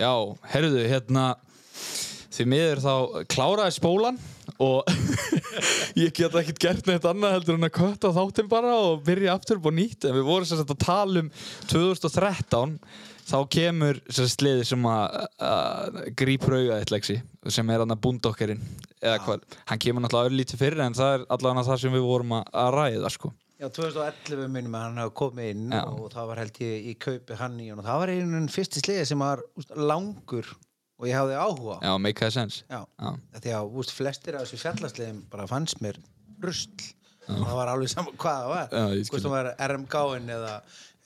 Já, herruðu, hérna því miður þá kláraði spólan og ég get ekkert gert neitt annað heldur en að kötta þáttinn bara og byrja aftur á nýtt. En við vorum sagt að tala um 2013 þá kemur sagt sliði sem að, grípur auga eitt leksi sem er hann að búndokkerinn eða hvað, hann kemur náttúrulega örlítið fyrir en það er allavega það sem við vorum að, að ræða sko Já, 2011 minnum að hann hafa komið inn Já. og það var held ég í kaupi hann í og það var einhvern fyrsti sliði sem var úst, langur og ég hafði áhuga. Já, make a sense Já. Já. Því að úst, flestir af þessu fjallasliðum bara fannst mér rusl það var alveg saman hvað það var. Hvort það var RMG-in eða,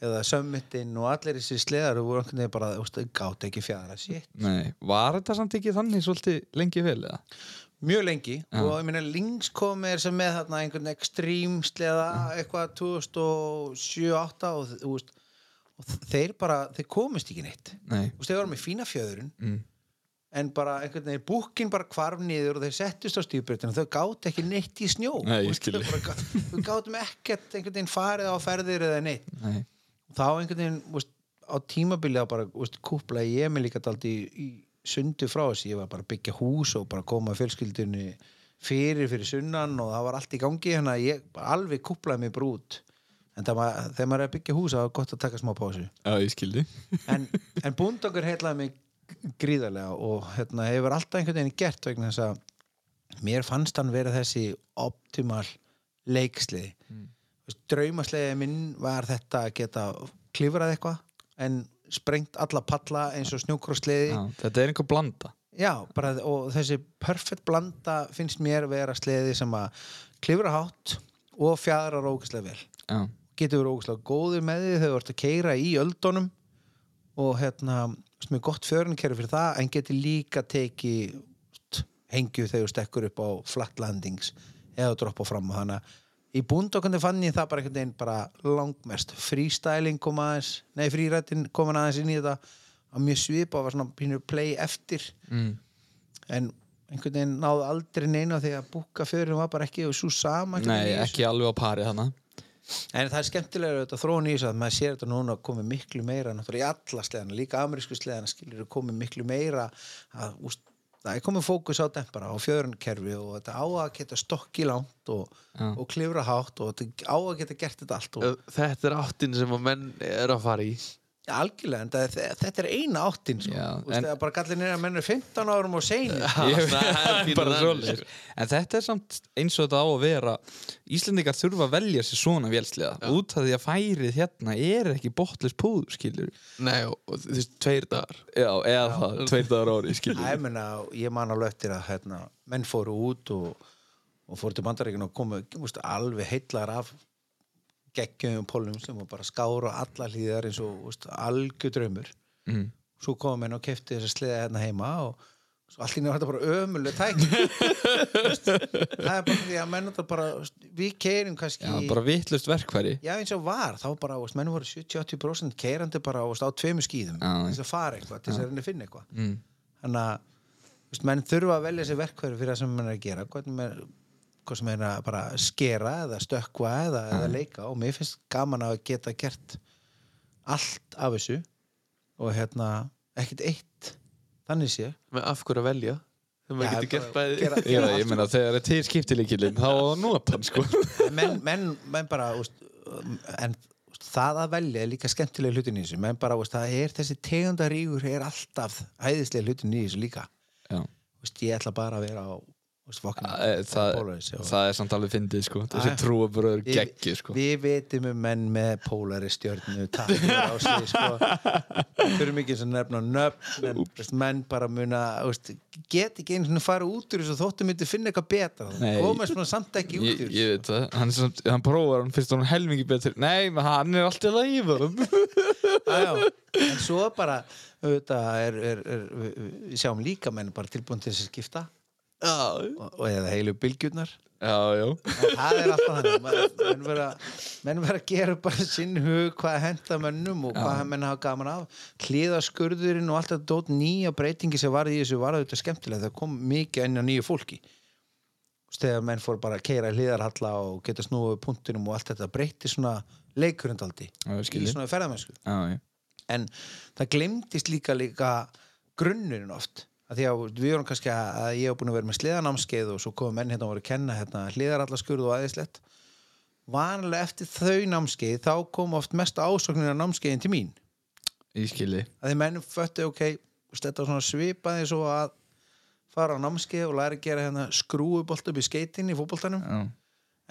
eða Summitin og allir þessi sliðar voru einhvern veginn bara, gátt ekki fjara shit Nei, var þetta samt ekki þannig svolítið lengi vel eða? Mjög lengi og ég meina Lynx kom er sem með þarna einhvern extreme sleða eitthvað 2007-2008 og, veist, og þeir bara, þeir komist ekki neitt. Nei, veist, þeir voru með fína fjöðurinn mm. en bara einhvern veginn búkin bara hvarf niður og þeir settust á stíðbreytinu þau gátt ekki neitt í snjó. Nei, þau gáttum ekkert einhvern veginn farið á ferðir eða neitt. Nei. Og þá einhvern veginn veist, á tímabili að bara veist, kúpla ég mig líka daldi í, í sundu frá þessi, ég var bara að byggja hús og bara koma fjölskyldunni fyrir fyrir sunnan og það var allt í gangi hérna ég alveg kúplaði mig bara út. En það var, þegar maður er að byggja hús það var gott að taka smá pásu. Skildi. En, en búndokur heitlaði mig gríðarlega og hérna, hefur alltaf einhvern veginn gert vegna þess að mér fannst hann vera þessi optimal leiksliði. Mm. draumasliði minn var þetta að geta klifrað eitthvað en sprengt alla palla eins og snjókrossliði Já, þetta er einhver blanda. Já, bara, og þessi perfect blanda finnst mér vera sleði sem að klifra hátt og fjadrar ógæslega vel. Já, getur verið ógæslega góður með því þú ert að keira í öldunum og hérna sem er gott fjörunkerfi fyrir það en getur líka tekið hengju þegar þú stekkur upp á flat landings eða droppa fram þannig að í búndokkandi fann ég það bara einhvern veginn bara langmest. Freestyling kom aðeins nei frírættin kom aðeins inn í þetta. Að mjög svipa og var svona pínur play eftir. Mm. en einhvern veginn náðu aldrei neina því að búka fyrir var bara ekki og svo sama Nei, ekki alveg á pari þannig En það er skemmtilega þetta þróun í þessu að maður sér þetta núna komið miklu meira náttúrulega í alla sleðana, líka amerísku sleðana skilur komið miklu meira að, úst, það er komið fókus á dempara og fjörunkerfi og þetta á að geta stokki langt og, og klifra hátt og þetta á að geta gert þetta allt og Þetta er áttin sem að menn er að fara í ja, algjörlega, en það, þetta er eina áttin sko. Já, Úst, en- bara gallir niður að menn er 15 árum og sein Ég, það er pínu bara þannig, svoleiðis. En þetta er samt eins og þetta á að vera Íslendingar þurfa að velja sér svona vélsliða út af því að færið hérna er ekki botlis púður, skilur Nei, og, og þú veist, tveir dagar. Já, eða það, tveir dagar ári, skilur Æ, menna, ég man alveg eftir að hérna, menn fóru út og, og fóru til bandaríkinu og komu alveg heillar af geggjum pólum sem var bara skára á alla hlýðar eins og úst, algjör draumur. Mm. svo komum menn og kefti þess að sleða hérna heima og svo allt í nefnir þetta bara ömuleg tæk það er bara því að menn þetta bara við keirum kannski Já, bara vitlust verkfæri. Já, eins og var, þá bara, úst, menn voru 70-80% keirandi bara úst, á tveimur skýðum þess að fara eitthvað, þess að að finna eitthvað. Mm. þannig að veist, menn þurfa að velja sér verkfæri fyrir það sem menn er að gera. Hvernig menn, hvað sem er að bara skera eða stökkva eða, eða leika. Og mér finnst gaman að geta gert allt af þessu og hérna ekkert eitt þannig sé. Með af hverju að velja? Bara bæði. gera- Já, ég meina þegar er til skiptileikilinn þá á að nota hann, sko. Menn, menn, menn bara úst, en úst, það að velja er líka skemmtilega hlutin í þessu. Menn bara, úst, það er þessi tegundarígur er alltaf æðislega hlutin í þessu líka. Úst, ég ætla bara að vera á það, og- er samt alveg fyndið, sko. Þessi trúabröður geggju, sko. Við vitum um menn með pólari stjörnu takkar á sig sko. fyrir mikið sem nefna nöfn en veist, menn bara muna get ekki einu svona fara út úr þessu þóttu myndi finna eitthvað betra. Komast svona samt ekki út úr ég veit það, hann, prófar hann fyrst hann helmingi betur. Nei, hann er alltaf já. en svo bara auðvitað er, er, er, við- sjáum líka menn bara tilbúin til þess að skipta og, eða heilu bylgjurnar. Já, já. Það er alltaf þannig menn- menn vera, menn vera að gera bara sinn hug hvað henda mönnum og hvað menn hafa gaman af. Hlýðaskurðurinn og allt þetta dót nýja breytingi sem var í þessu var þetta skemmtilega það kom mikið inn á nýju fólki. Þegar menn fór bara að keira hlýðarhalla og geta snúið punktinum og allt þetta breyti svona skil í svona ferðamennsku. En það glemdist líka líka grunnurinn oft að því að við vorum kannski að, ég hef búin að vera með sleðanámskeið og svo komum menn hérna og voru að kenna hérna, hliðarallarskurð og aðeinslegt vanlega eftir þau námskeið þá kom oft mest ásóknir á námskeiðin til mín. Í skilji. Að því menn föttu ok var svona svipaði svo að fara á námskeið og læra að gera hérna skrúubolt upp í skeitin í fótboltanum. Já,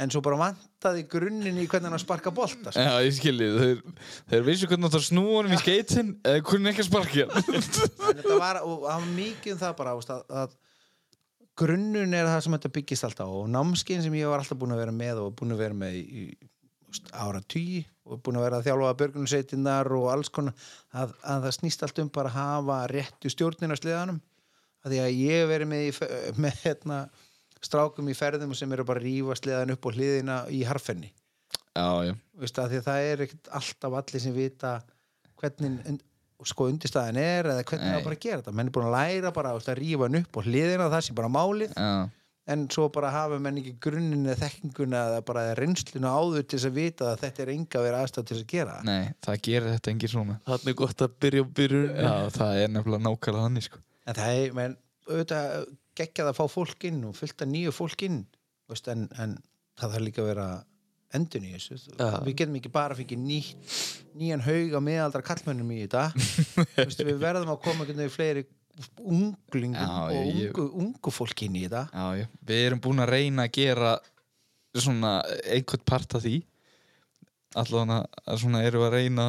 en svo bara vantaði grunninn í hvernig hann sparka bolta sko. Já ég skilji Þeir, þeir vissu hvernig það snúa honum í skeitin eða hvernig ekki sparkja það var mikið um það bara að, að grunnun er það sem þetta byggist alltaf og námskein sem ég var alltaf búin að vera með og búin að vera með í, ára tugi og búin að vera að þjálfa börgunarsveitinnar og alls konar að, að það snýst allt um bara að hafa réttu stjórnina sliðanum. Að því að ég hef verið með, með hérna, strákum í ferðum sem eru bara að rífa sliðan upp á hliðina í harfenni. Já, já. Veist, að því að það er ekkert alltaf allir sem vita hvernig und- sko undirstaðan er eða hvernig það Nei. bara að gera þetta. Menn er búin að læra bara veist, að rífa hann upp og hliðina það sé bara málið. Já, en svo bara hafa menn ekki grunninn eða þekkinguna eða bara reynsluna áður til þess að vita að þetta er enga verið aðstæð til þess að gera. Nei, það gerir þetta engin svona. Þannig er gott að byrja á byrjun. Já, það er nefnilega nákvæmlega þannig sko. En það er, menn, auðvitað geggjað að fá fólk inn og fylgta nýju fólk inn veist, en, en það þarf líka að vera endun í þessu. Já. við getum ekki bara að fengið ný, nýjan haug á miðaldra kallmönnum í þetta. Vist, við verðum að koma einhvern veginn fleiri unglingum Já, og ég- ungu, ungu fólk inn í þetta. Já, við erum búin að reyna að gera svona einhvern part af því. Allavega svona erum við að reyna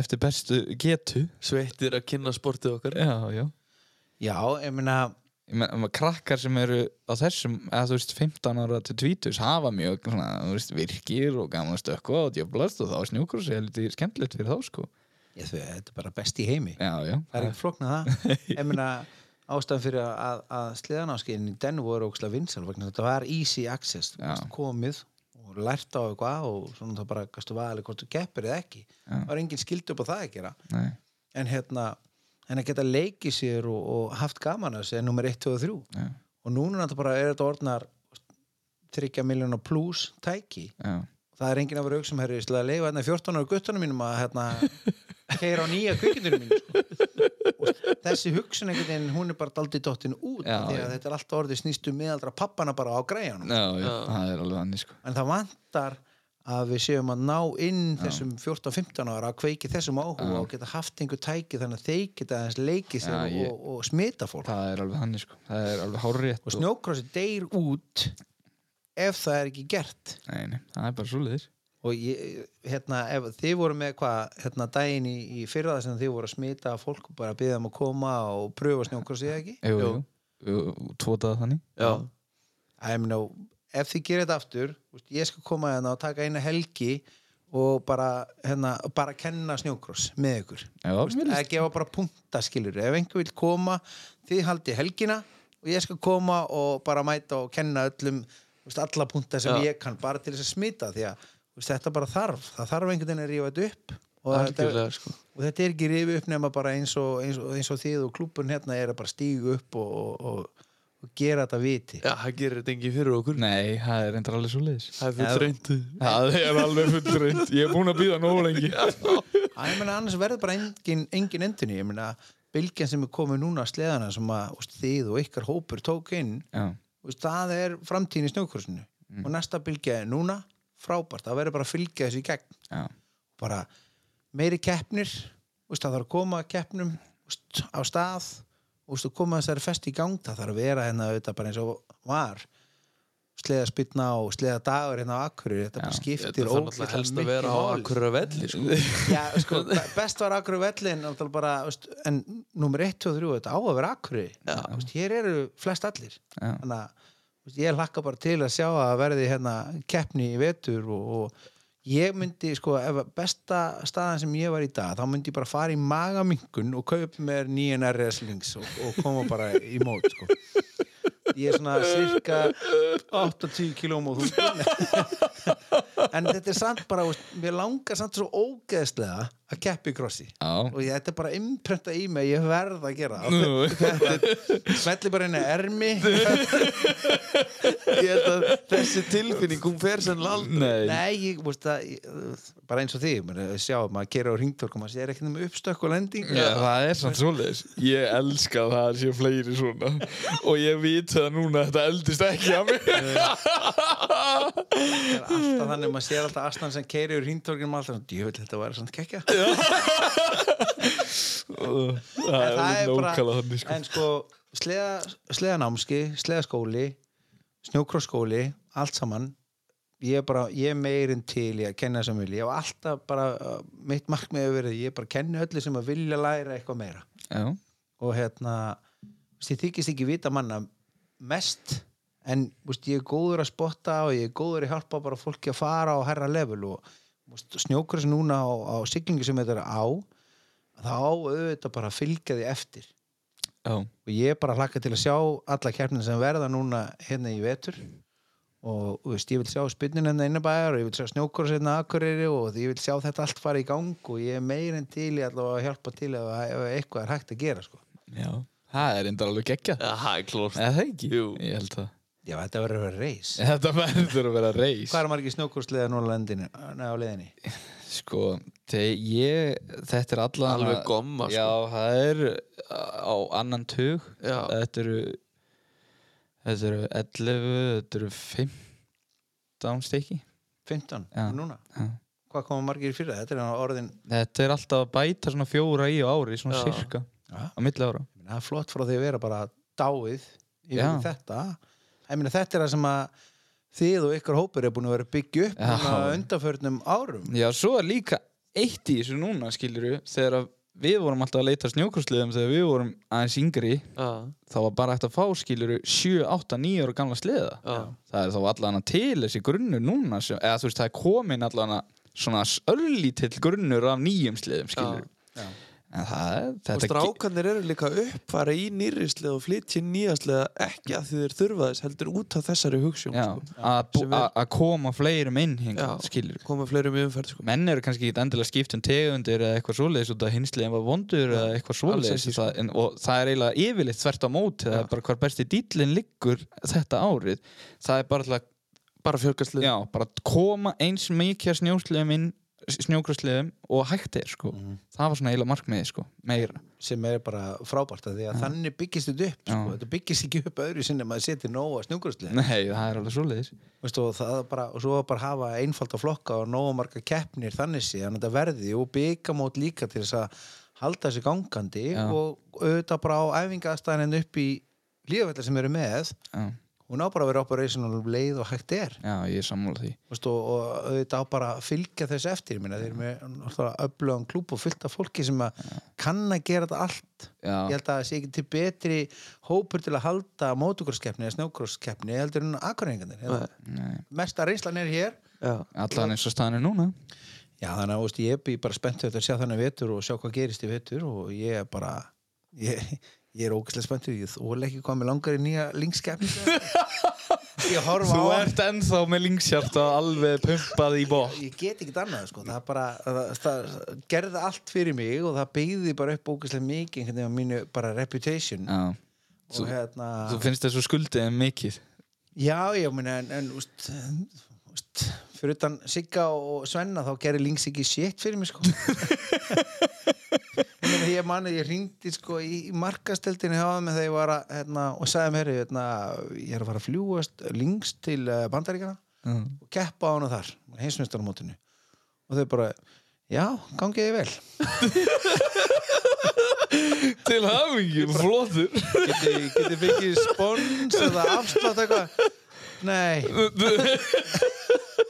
eftir bestu getu. Sveittir að kynna sportið okkar. Já, já. Já, ég meina Ég meina, krakkar sem eru á þessum eða þú veist 15 ára til 20 hafa mjög svona, veist, virkir og gaman að stökkva og djöflast og þá er snjúkur sér lítið skemmtilegt fyrir þá sko. Ég, þetta er bara best í heimi. Já, já, það er ekki flóknað það ég meina ástæðan fyrir að, að sliðanáskiðin í den voru ókslega vinsal þetta var easy access veist, komið og lært á eitthvað og svona það bara gastu valið hvort þú keppir eða ekki. Já. það var engin skildi upp á það að gera. Nei, en hérna en að geta leikið sér og, og haft gaman að þessu er nummer 1, 2 og 3 já, og núna bara er þetta orðnar 30 miljonar plus tæki já það er enginn af rauk sem herri að leifa hérna 14 ára guttunum mínum að hérna keira á nýja kvikindunum mínu sko. og þessi hugsun veginn hún er bara daldið dottin út Já, því að já. þetta er alltaf orðið snýst um miðaldra pappana bara á græjanum Já, já, Já. það er sko en það vantar að við séum að ná inn þessum 14-15 ára að kveiki þessum áhuga og geta haft einhver tæki þannig að þeir geta aðeins leikið sér Já, ég- og, og smita fólk. Það er alveg þannig sko, það er alveg hárrétt og snjókrossi deyr út ef það er ekki gert. Nei, nei, það er bara svo liðis og ég, hérna, ef þið voru með hvað, hérna, daginn í, í fyrra þess að þið voru að smita fólk og bara byggja um að koma og pröfa snjókrossi eða ekki? Jú, Jú. jú, jú, tvotaða þannig. Já, að ég meina, ef þið gerir þetta aftur veist, ég skal koma hérna og taka eina helgi og bara, hérna, bara kenna snjókross með ykkur. Að gefa bara punta skilur ef einhver vil koma, þið haldi helgina og ég skal koma og bara mæta og kenna öllum veist, alla punta sem Já. ég kann bara til þess að smita því að veist, þetta bara þarf. Það þarf einhvern veginn að rífa þetta upp og þetta, sko. og þetta er ekki rifið upp nema bara eins og, eins og, eins og þið og klúbun hérna er að bara stígu upp og, og, gera þetta viti. Já, það gerir þetta engin fyrir okkur. Nei, það er reyndar alveg svo liðis Það er fyrir reyndu Það er alveg fullreint Ég er búin að býða nógu lengi. Ég meina, annars verður bara engin, engin endunni ég meina, bylgjan sem er komið núna að sleðana sem að úst, þið og ykkar hópur tók inn Já, úst, það er framtíðin í snjókursinu og næsta bylgja er núna frábært, það verður bara að fylgja þessu í gegn. Já, bara meiri keppnir úst, það þarf að koma keppnum úst, á stað og koma þessari fest í gang það þarf að vera hérna auðvitað bara eins og var. Sleða spilna og sleða dagur hérna á Akureyri þetta bara skiptir náttúrulega helst að vera á akkurir velli sko. Já, sko, be- best var Akureyri vellin bara, veist, en nummer 1, 2 og 3 þetta á að vera veist, hér eru flest allir. Þannig að ég hlakka bara til að sjá að verði hérna keppni í vetur og, og ég myndi, sko, ef besta staðan sem ég var í dag, þá myndi ég bara fara í magamingun og kaupa mér nýjan RS links og, og koma bara í mót, sko. Ég er svona cirka 8-10 kílóm og þú en þetta er samt bara, mér langar samt svo ógeðslega að keppi krossi og ég, þetta er bara imprenta í mig ég verð að gera smelli bara inn í ermi. Ég held að þessi tilfinning hún fer sennilega aldrei nei. ég, veist að ég, bara eins og því, maður sjá, maður kera á ringtork og maður sér ekki um uppstökk og lending. Já, það er samt svoleiðis. Ég elska að það sé fleiri svona. Og ég veit það núna að þetta eldist ekki að mig. Alltaf þannig, maður sér alltaf asnan sem keiri úr ringtorkinum alltaf, svona, djöfull, þetta var svona kekkja Það er er bara- nákvæmlega þannig sko. en sko, sleða, sleðanámski sleðaskóli, snjókrossskóli allt saman ég er bara, ég er meirinn til í að kenna sem vilja, ég hef alltaf bara mitt markmið hefur verið, ég bara kenni öllu sem að vilja læra eitthvað meira. Já, og hérna ég þykist ekki vita manna mest en veist, ég er góður að spotta og ég er góður að hjálpa bara fólki að fara á herra level og veist, snjókross núna á, á siglingu sem þetta er á þá auðvitað bara fylgja því eftir. Já, og ég er bara hlakka til að sjá alla keppnir sem verða núna hérna í vetur. Og þú veist, ég vil sjá spynnin hérna innabæjar og ég vil sjá snjókurs hérna akureyri og ég vil sjá þetta allt fara í gang og ég er meirinn til í allavega að hjálpa til ef, ef eitthvað er hægt að gera sko. já. Það er enda alveg geggjað. Já, það er klórt. Eða það ekki? Jú. Ég held það Já, þetta verður að vera reis Þetta verður að vera reis Hvað er margir snjókursliða núna Nei, á leiðinni? Sko, ég Þetta er allan Alveg gomma, sko. Já, það er á annan tug Já. Þetta eru Þetta eru 11 Þetta eru 15 stykki 15, Já. núna Já. Hvað koma margir fyrir það? Þetta er orðin Þetta er alltaf að bæta svona fjóra í ári Svona Já. cirka Já. Á milli ára það er flott frá því að vera bara dáið yfir Já. í þetta ég meina þetta er það sem að þið og ykkur hópur er búin að vera að byggja upp núna undanförnum árum. Já, svo er líka eitt í þessu núna skiluru Þegar að við vorum alltaf að leita snjókursliðum Þegar við vorum aðeins yngri Já, þá var bara hægt að fá skiluru 7, 8, 9 ára gamla sleða já, það er þá allan til þessi grunnur núna sem, eða þú veist það er komin allan svona örlítill grunnur af nýjum sleðum skilur Já. en það Og strákanir eru líka uppfara í nýrislega og flytja nýjastlega ekki að þið er þurfa þess heldur út af þessari hugssjón sko. að koma fleirum inn skilur koma fleirum umferð sko. menn eru kannski ekki endilega skipt um tegundir eða eitthvað svoleiðis út af hinsliðin var vondur eða eitthvað svoleiðis sko. en, og það er eiginlega yfirleitt þvert á móti það er bara hvar besti dýllin liggur þetta árið það er bara bara fjölgastlið já, bara koma eins mikið af snjósliðum inn snjókrosliðum og hægt er sko. það var svona eiginlega markmiði sko, meira. Sem er bara frábært að því að þannig byggist þetta upp sko. Þetta byggist ekki upp öðru sinni að maður setja nóga snjúkurslið nei, það er alveg er bara, og svo bara hafa einfalda flokka og nóga marga keppnir þannig sé að þetta verði og byggamót líka til þess að halda þessi gangandi Já. og auðvitað bara á æfingaðstæðin upp í lífvellar sem eru með. Já, hún á bara að vera operational um leið og hægt er. Já, ég er sammála því. Vistu, og auðvitað á bara að fylgja þess eftir ég meina þeir eru með öflugan klúb og fullt af fólki sem að kann að gera þetta allt. Ég já, held að það sé ekki til betri hópur til að halda mótukurskeppni eða snjókurskeppni heldur en akkurrengarnir nei, mesta reynslan er hér. Já, allan eins og staðan er núna. Já þannig að veist, ég er bara spennt að sjá þannig vetur og sjá hvað gerist í vetur og ég er bara ég, ég er ógæslega spenntur ég þól ekki hvað með langar í nýja linkskeppni ég horfa þú ert ennþá með lingshjarta alveg pumpað í bótt ég get ekkert annað sko. það, bara, það, það gerði allt fyrir mig og það byggði bara upp ógeðslega mikið einhvern veginn á mínu bara reputation. Já, og hérna þú finnst þessu skuldið mikið? Já, já, meni, en, en úst, úst, fyrir utan Sigga og Svenna þá gerði Lings ekki shit fyrir mig sko. Ég meina ég ringdi sko í, markasteldinu hjá þeim þegar ég var að, hérna, og sagði mér hérna, ég er að fara að fljúast Lings til uh, bandaríkana já, og keppa á hana þar heimsmyndstarmótinu og þau bara, já, gangiði vel. Til hafingi, flottur. Geti, geti fengið spons eða afslátt eitthvað nei.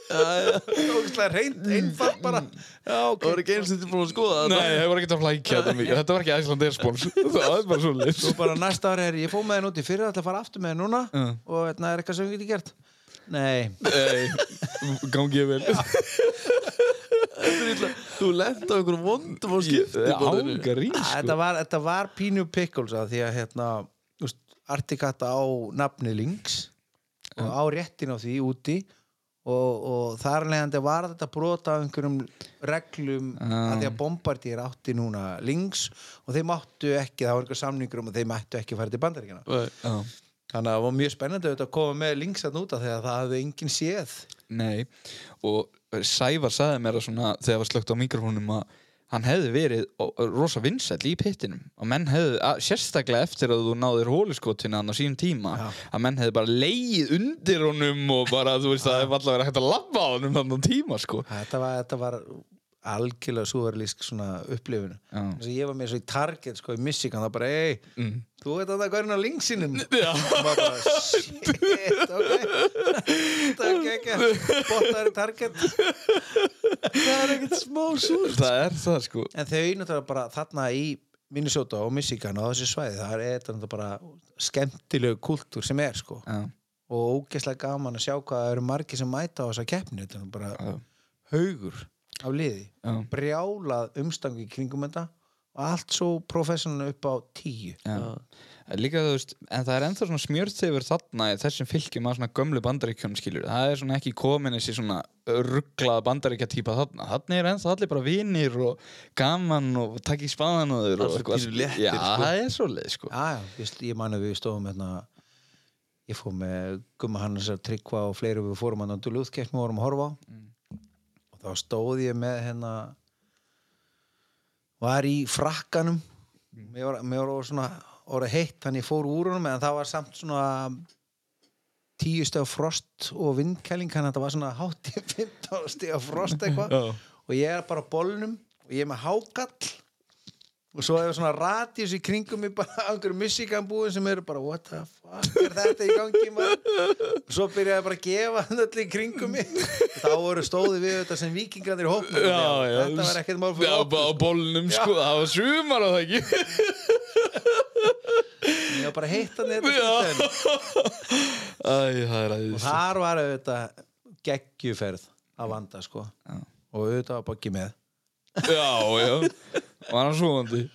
Ógæslega reynd, einfalt bara. Ok, það var ekki eins og þetta búin að skoða Nei, það var ekki að flækja þetta mikið. Þetta var ekki Æsland Airspons Það var bara svo leys og bara næsta ári er ég fóð með henn út í fyrir að fara aftur með henn núna og þetta er eitthvað sem við getum gert? Nei, Nei, gangi ég vel. Þú lenda á einhverjum vondum á skipti sko. þetta var, þetta var pínu pickles því að hérna, Artikata á nafni Lynx og á réttin á því úti og, og þar leðandi var þetta brota af einhverjum reglum Já. að því að Bombardier átti núna links og þeir máttu ekki, það var einhver samningur um að þeir máttu ekki fara til bandaríkjana Já. þannig að það var mjög spennandi að koma með links að núta þegar það hafði enginn séð Nei, og Sævar sagði mér að svona þegar var slögt á mikrofónum að hann hefði verið rosa vinsæll í pittinum og menn hefði, að, sérstaklega eftir að þú náðir hóliskotina hann á sínum tíma Já. að menn hefði bara leið undir honum og bara, þú veist, það hefði alltaf verið hægt að labba á honum þannig tíma, sko þetta var, þetta var algjörlega súverlísk svona upplifinu þess að ég var með svo í Target sko í Michigan það bara, ei, mm. þú veit að það á linksinum og maður bara, shit, ok. Er ekki botar í Target. Það er ekkert smá súr það er það, sko. En þau náttúrulega bara þarna í Minnesota og Michigan og þessi svæði. Það er þetta bara skemmtilegu kultúr sem er sko. Já, og ógeðslega gaman að sjá hvað það eru margir sem mæta á þessa keppni. Þetta er bara já, haugur af liði. Já, brjálað umstangi í kringum þetta og allt svo professional upp á tíu. Já. Líka, þú veist, en það er ennþá svona smjörþefur þarna í þessum fylgjum að svona gömlu bandaríkjum skilur, það er svona ekki komin þessi svona rugglað bandaríkja típa þarna, þarna er ennþá allir bara vinir og gaman og takk í spaðan og þeir og pínu léttir, Já, sko. það er svo leið, sko. Já, já, ég, ég man að við stóðum hérna ég fór með Gumma Hannes að tryggva og fleiri við fórum hann á Duluth-keppni og vorum að horfa á og þá stóð ég með hérna var í frakkanum. Mér var, mér var svona orðið heitt þannig ég fór úr honum en það var samt svona tíu steg frost og vindkæling þannig að þetta var svona hátt í 15 steg frost eitthvað. Og ég er bara á bolnum og ég er með hákall og svo er svona radíus í kringum mig bara einhverju Michigan-búin sem eru bara what the fuck er þetta í gangi maður? Og svo byrjaði bara að gefa hann öll í kringum mig. Þá voru stóði við þetta sem vikingarnir í já þetta var ekkert mál fyrir bara á okkur bólnum, sko, það var sumar á það ekki? Ég var bara þetta. Æ, það er og þar var auðvitað geggjuferð að vanda sko. Já. og auðvitað var bóki með. Já, já, var hann svoandi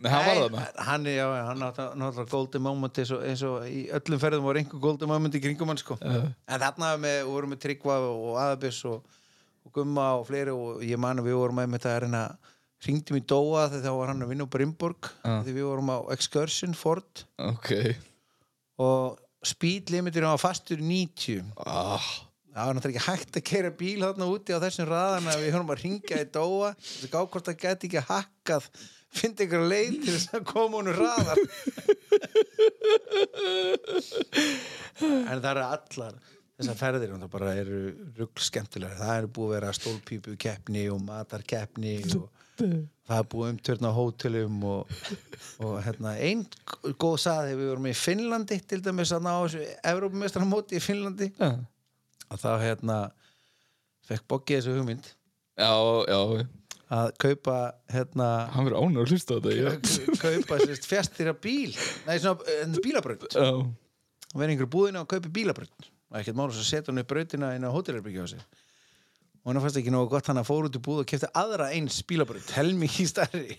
Nei, hann var þarna. hann já, hann átti náttúrulega golden moment eins og, eins og í öllum ferðum voru einhver golden moment í kringum hann sko. Já. en þarna með, vorum við Tryggva og Aðabis og, og Gumma og fleiri og ég man að við vorum með þetta að reyna hringdum í Dóa þegar þá var hann að vinna á Brimborg Já. því við vorum á Excursion Ford. Ok. Og speed limitin var fastur í 90 ah, það var náttúrulega ekki hægt að kera bíl þarna úti á þessum raðan að við höfum að ringja í Dóa þess að gá hvort það geti ekki hakkað. Fyndi ykkur leið til þess að koma honum raðar? En það eru allar þessar ferðir það bara eru rugl skemmtilega það eru búið að vera stólpípu keppni og matarkeppni og það er búið umtörn á hótelum og, og hérna einn góð saði við vorum í Finnlandi til dæmis að ná þessu Evrópumestramóti í Finnlandi. Já, að þá hérna fekk Boggi þessu hugmynd. Já, já. Að kaupa hérna Hann verður ánur að hlusta á þetta kaupa sérst fjastýra bíl. Nei svona en bílabraut. Já, og verið einhver búðina og kaupi bílabraut. Og ekkert mála svo setja hann upp brautina inn á hótelherbyggja á sig og hann fannst ekki nógu gott hann að fór út í búð og kefti aðra eins bílabraut. Helmingi stærri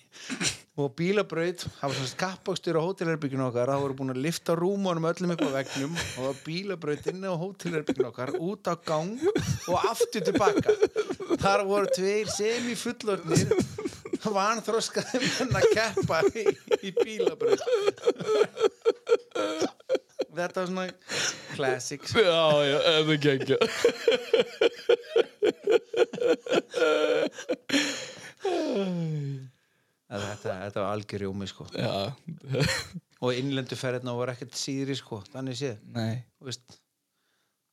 og bílabraut það var svona skappákstur á hótelherbygginu okkar það voru búin að lifta rúmónum öllum upp á vegnum og það var bílabraut inni á hótelherbygginu okkar út á gang og aftur tilbaka þar voru tveir semi fullornir vanþroskaði menn að keppa í, í bílabraut. Þetta var svona classics já, já, þetta er geggja Að þetta, þetta var algjör rjómi sko. Og innlendu ferðina voru ekkert síðri sko þannig séð.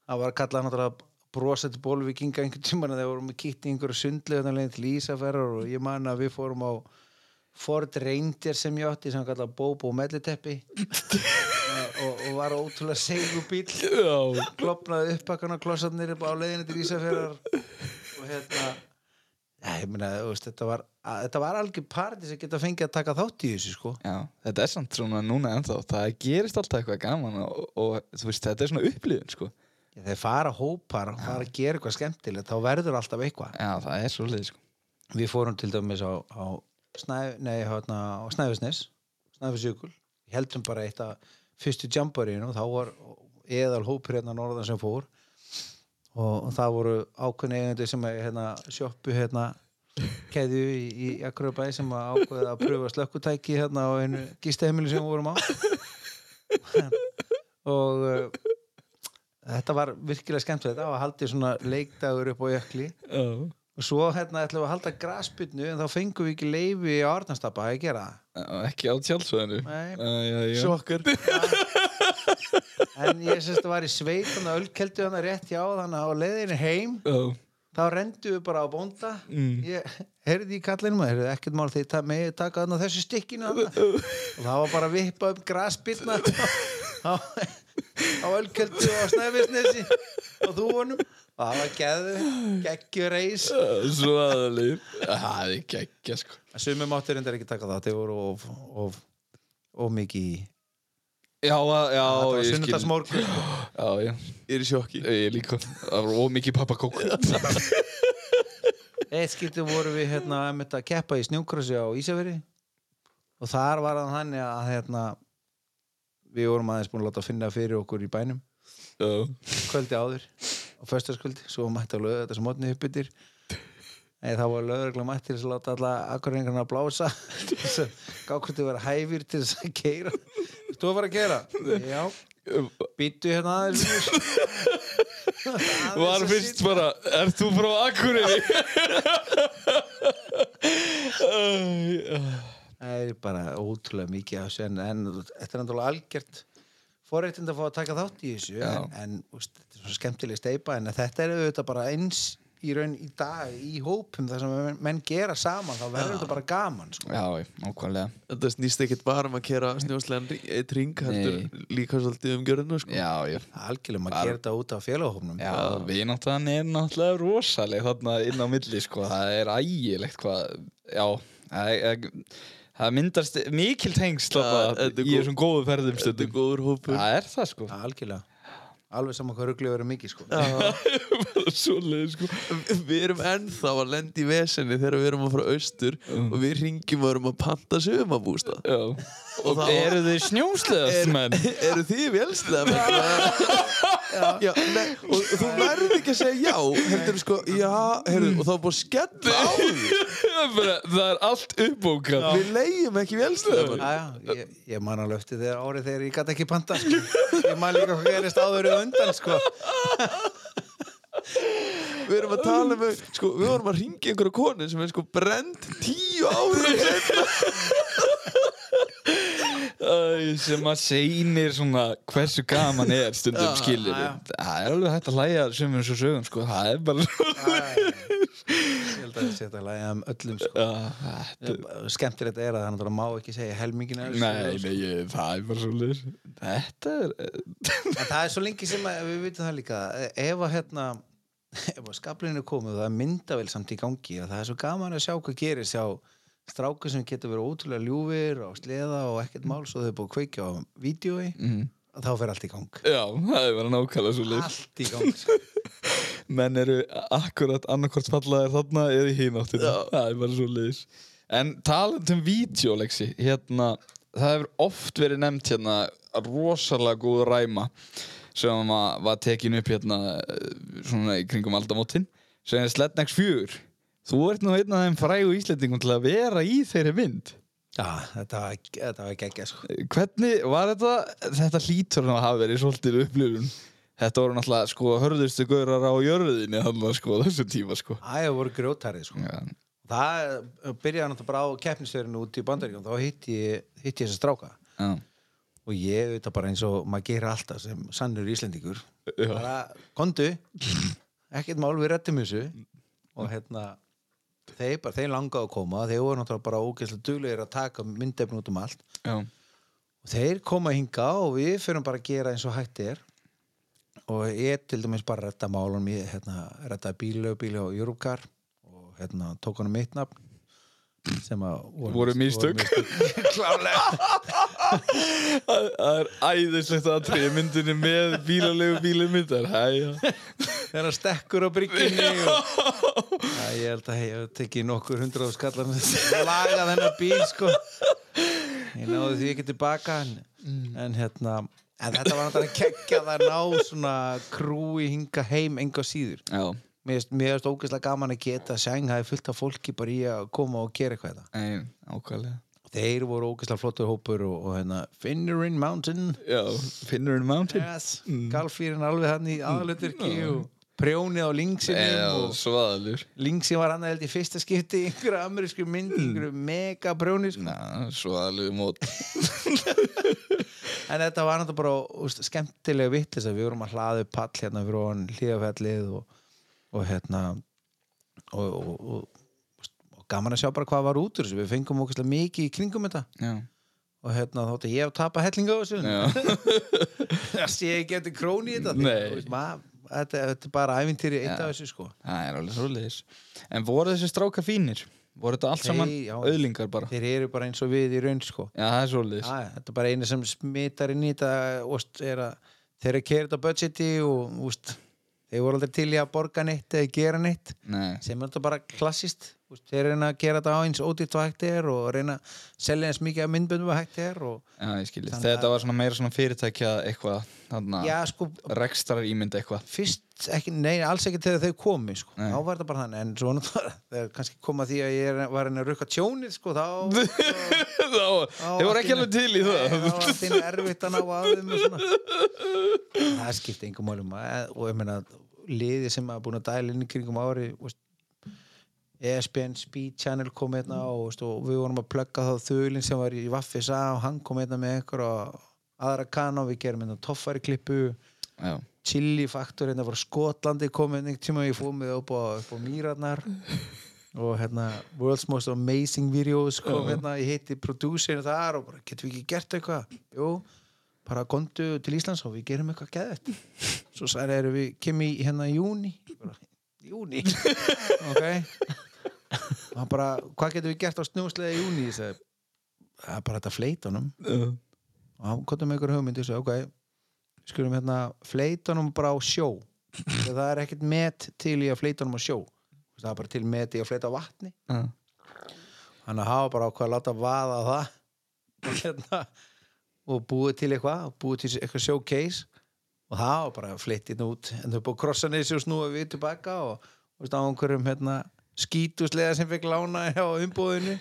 Það var að kalla náttúrulega brosandi bólvikinga einhvern tímann að þeir vorum með kitt í einhverju sundlega þannig til Ísafærar og ég man að við fórum á Ford Reindeer sem ég átti sem kallað Bobo melliteppi og, og var ótrúlega segubíl klopnaði uppakana klossarnir á leiðinni til Ísafjörðar og hérna ja, ég meina, þú veist, þetta var að, var algjör parti sem geta fengið að taka þátt í þessu sko. Já, þetta er samt svona núna ennþá Það gerist alltaf eitthvað gaman og, og veist, þetta er svona upplifun, sko. Ja, þeir fara hópar og fara að gera eitthvað skemmtilegt þá verður alltaf eitthvað. Já, það er svo leið, sko. Við fórum til dæmis á, á, snæf, nei, hérna, á Snæfisnes Snæfisjökul, heldum bara eitt af fyrstu jamborínu, þá var eðal hópur hérna norðan sem fór og það voru ákveðni eigendur sem hérna, sjoppu hérna, keðju í, í Akurabæ sem að ákveða að pröfa slökkutæki hérna á einu gísteheimili sem við vorum á og uh, þetta var virkilega skemmt þetta var haldið svona leikdagur upp á jökli Já. og svo hérna ætlum við að halda grasputnu en þá fengum við ekki leifi á Arnastapa að gera það Ekki á. Nei. Sjokkar en ég syns að var í sveit þannig að ölkeldu hann rétt hjá þannig að á leiðinu heim Já. þá rendu við bara á bónda Mm. ég heyrði í kallinum að heyrði ekkert mál því ta með taka þarna þessu stikkinu þarna. og það var bara að vippa upp graspilna á, á ölkeldu og á snæfisnesi og þúunum og það var geðu, geggjur reis Svo aðalíf Það er geggja sko sumum áttur reyndar ekki taka það þeir voru of, of, of mikið í Já, að- já, það var ég skil. Já, já, Ég er í sjokki. Ég líka. Það var ómikið pappakók. Eitt skiptum voru við hérna einmitt að keppa í snjókrossi á Ísafjörði og þar var það þannig að hérna við vorum aðeins búin að láta finna fyrir okkur í bænum. Já, kvöldi áður á föstaskvöldi, svo mætti að löða þetta sem mótni uppbyttir. Nei, þá var lögregla mætt til að láta alla akkurrengarna að blása þess að gákvæmdi vera hæfir til þess að keira Þú að fara að keira? Já, býttu hérna aðeins Var að fyrst bara Er þú frá Akureyri? Það er bara ótrúlega mikið af þessu en, þetta er náttúrulega algjört forréttind að fá að taka þátt í þessu Já. en, en úst, þetta er svo skemmtileg steipa en þetta er auðvitað bara eins í raun í dag í hópum þar sem menn, gera saman þá verður þetta bara gaman sko. Já, nákvæmlega. Þetta snýst ekkert bara um að kera snjóslegan eitt ring heldur líka svolítið um gjörðinu sko. Já, já. Algjörlega maður gerir þetta út á félagahópnum. Já, við náttúrulega er náttúrulega rosaleg þarna inn á milli, sko, það er ægilegt hvað, já, það, það, það myndast mikil Já, er í þessum góðu ferðum Þetta er stundum. góður hópur. Það er það, sko, Já, algjörlega. Alveg saman hvað ruglið verður mikið sko. bara svoleið, sko. Við erum ennþá að lenda í vesenni þegar við erum að fara austur og við ringjum og erum að panta sumabústað Já, og þá- eru þið snjósleðast, menn? Eru þið vélslega já, nei, og þú nærði ekki að segja já heldur sko, já, heyrðu, og þá er búið að skella á því Bara, það er allt uppbókað. við leigjum ekki Já, já, ég, ég man alveg eftir þegar árið þegar ég gæti ekki panta sko. ég man líka hvað gerist áður í undan sko. Við erum að tala um sko, við vorum að ringja einhverja konu sem er sko brend tíu árum sem að seinir svona hversu gaman er stundum skilir það er alveg hægt að hlæja sem eins og sögum sko, það er bara ég held að það sé þetta að læga um öllum sko. Já, þetta, skemmtilegt er að það má ekki segja helmingin nei, sko. nei, það er bara svo þetta er það er svo lengi sem að, við vitum það líka. Ef að hérna ef er komið og það er myndavel samt í gangi og það er svo gaman að sjá hvað gerir sjá stráku sem getur verið ótrúlega ljúfir og sleða og ekkert mál svo þau er búið að kveikja á vídjói mm. þá fer allt í gang. Já, það er bara nákvæmlega svo allt í gang sko. menn eru akkurat annarkvort fallaðir þarna eða í hínáttinu það er bara svo leiðis. En talað um vídeoleksi hérna, það hefur oft verið nefnt hérna rosalega góð ræma sem var, var tekin upp hérna eh, svona í kringum aldamótin sem er Slednex 4 þú ert nú einn af þeim frægu íslendingum til að vera í þeirri mynd já, þetta var, þetta var geggja sko. hvernig var þetta þetta hlýtur að hafa verið svolítið upplifun þetta voru náttúrulega sko hörðustu gaurar á jörðinni þannig sko þessum tíma sko það voru grjótarið sko. Já. það eh, byrjaði náttúrulega bara á keppnisverðinu út í bandaríkjum þá hitti ég, hitti ég þessa stráka Já. Og ég veit bara eins og maður gerir alltaf sem sannur íslendingur Já. bara, kondu ekkert mál, við rettum þessu og hérna þeir, bara, þeir langaði að koma þeir voru náttúrulega bara ógeðslega duglegir að taka myndefn út um allt Já. og þeir koma hinga og við fyrir bara að gera eins og hægt er og ég til dæmis bara retta málum ég hérna, rettaði bílu, bílu á Europcar og hérna tók hann mitt nafn sem að Voru mistök. mistök. Það það er æðislegt aðtrið í myndinni með bílalegu bílamyndar Hæja. Þegar hann stekkur á brygginni og... Æ, ég held að ég hef tekið nokkur hundrað skallar að laga þennan bíl sko. Ég náði því ekki tilbaka en, en hérna en þetta var náttúrulega kekkja að ná svona krúi hinga heim enga síður. Já, mér finnst- ógeðslega gaman að geta að Shanghai fullt af fólki bara í að koma og gera eitthvað ein, ákvæðlega þeir voru ógeðslega flottur hópur og, og hérna Finnerin Mountain. Já, Finnur in Mountain. Yes, Galfýrin alveg hann í aðluturki og prjónið á linksinum svaðalur. Linksin var hann held í fyrsta skipti í einhverju amerísku mynd, í einhverju mega prjóni sko. Svaðalur mót. En þetta var náttúrulega bara úst, skemmtilega að við vorum að hlaða upp pall hérna fyrir ofan hlíðafellið og, og hérna og, og gaman að sjá bara hvað var út úr þessu. Við fengum okkur mikið í kringum þetta. Já, og hérna þótti ég að tapa hellinga á þessu. Sé ekki eftir króni í þetta. Veist, maður- þetta, þetta er bara ævintýri eitt af þessu sko. Það er alveg svoleiðis. En voru þessi strákar fínir? Voru þetta allt saman Nei, já. auðlingar bara? þeir eru bara eins og við í raun sko. Já, er Já, þetta er bara einu sem smitar inn í þetta þeir eru þetta á budgeti og úst, þeir voru aldrei til í að borga neitt eða gera neitt. Nei, sem er þetta bara klassist þeir reyna að gera þetta á eins ódýrt og hægt er og reyna að selja eins mikið af myndböndum og hægt er og Þetta var svona meira svona fyrirtækja eitthvað sko rekstrar ímynd eitthvað. fyrst ekki, nei alls ekki þegar þau komi sko. Þá var þetta bara þannig en svo náttúrulega þegar kannski koma því að ég var að rukka tjónið sko þá Þá, Þið voru ekki alveg til í það. Það var einu erfitt að ná að þeim og svona. Það skipti engum málum og ég meina liði sem að búin að dæla inn í kringum ári E ESPN Speed Channel kom hérna og, veist, og við vorum að plugga þá þulinn sem var í Vaffis A og hann kom hérna með einhver og aðra kan og við gerum hérna toffari klippu. Chili faktor hérna frá Skotlandi kom hérna einhvern tíma ég fóð með upp á, upp á Mýrarnar. Og hérna World's Most Amazing Videos kom hérna, ég heiti producerinu þar og bara getum við ekki gert eitthvað? Jú, bara kondu til Íslands og við gerum eitthvað geðvægt svo sagði erum við kemur í hérna í júni júni ok. og hann bara, hvað getum við gert á snjóslega í júni ég segi, það er bara þetta fleitunum og hann komið með einhver hugmynd og sagði, ok, við skulum hérna fleitunum bara á sjó. Það er ekkert met til í að fleitunum á sjó. Það er bara til met í að fleita á vatni. Já, hann að hafa bara ákvað að láta vaða á það. Og, hérna, og búið til eitthvað búið til eitthvað showcase. Og það var bara fleittinn út. En þau búið að krossa sér og snúa við tilbaka og, og veist, á einhverjum hérna, skítuslega sem fekk lána hjá umbúðinu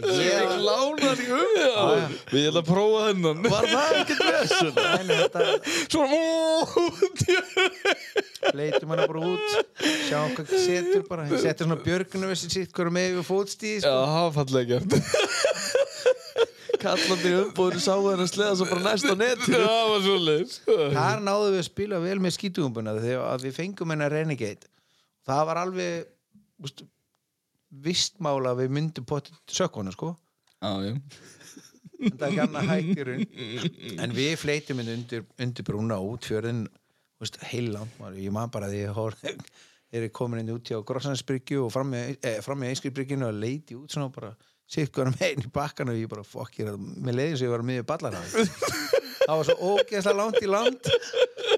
ég Lánar í um Já, við ætlum að prófa þennan. Var það ekkert þetta Svona leitum hana bara út. Sjá hvað setur bara. Setur svona björgunum þessi sitt hverju með við fótstíð Já, sko. það var fallega gert. Kallandi umbúður sáu hennar sleða svo bara næst á Já, netinu það var svoleiðis. Þar náðum við að spila vel með skítugumbuna þegar að við fengum hennar Renegade það var alveg úst, vistmála að við myndum potið sökkona sko. Já. En það annað hækjurinn en við fleitum undir, undir brúna út fjörðin heiland, ég man bara því ég horf er komin inn út hjá Grossansbryggju og fram með, eh, fram með Einskriðbrygginu og leiti út svona bara sittkvæðan megin í bakkan og ég bara fokk ég er að með leiðin sem ég var að miður ballar það var svo ógeðslega langt í land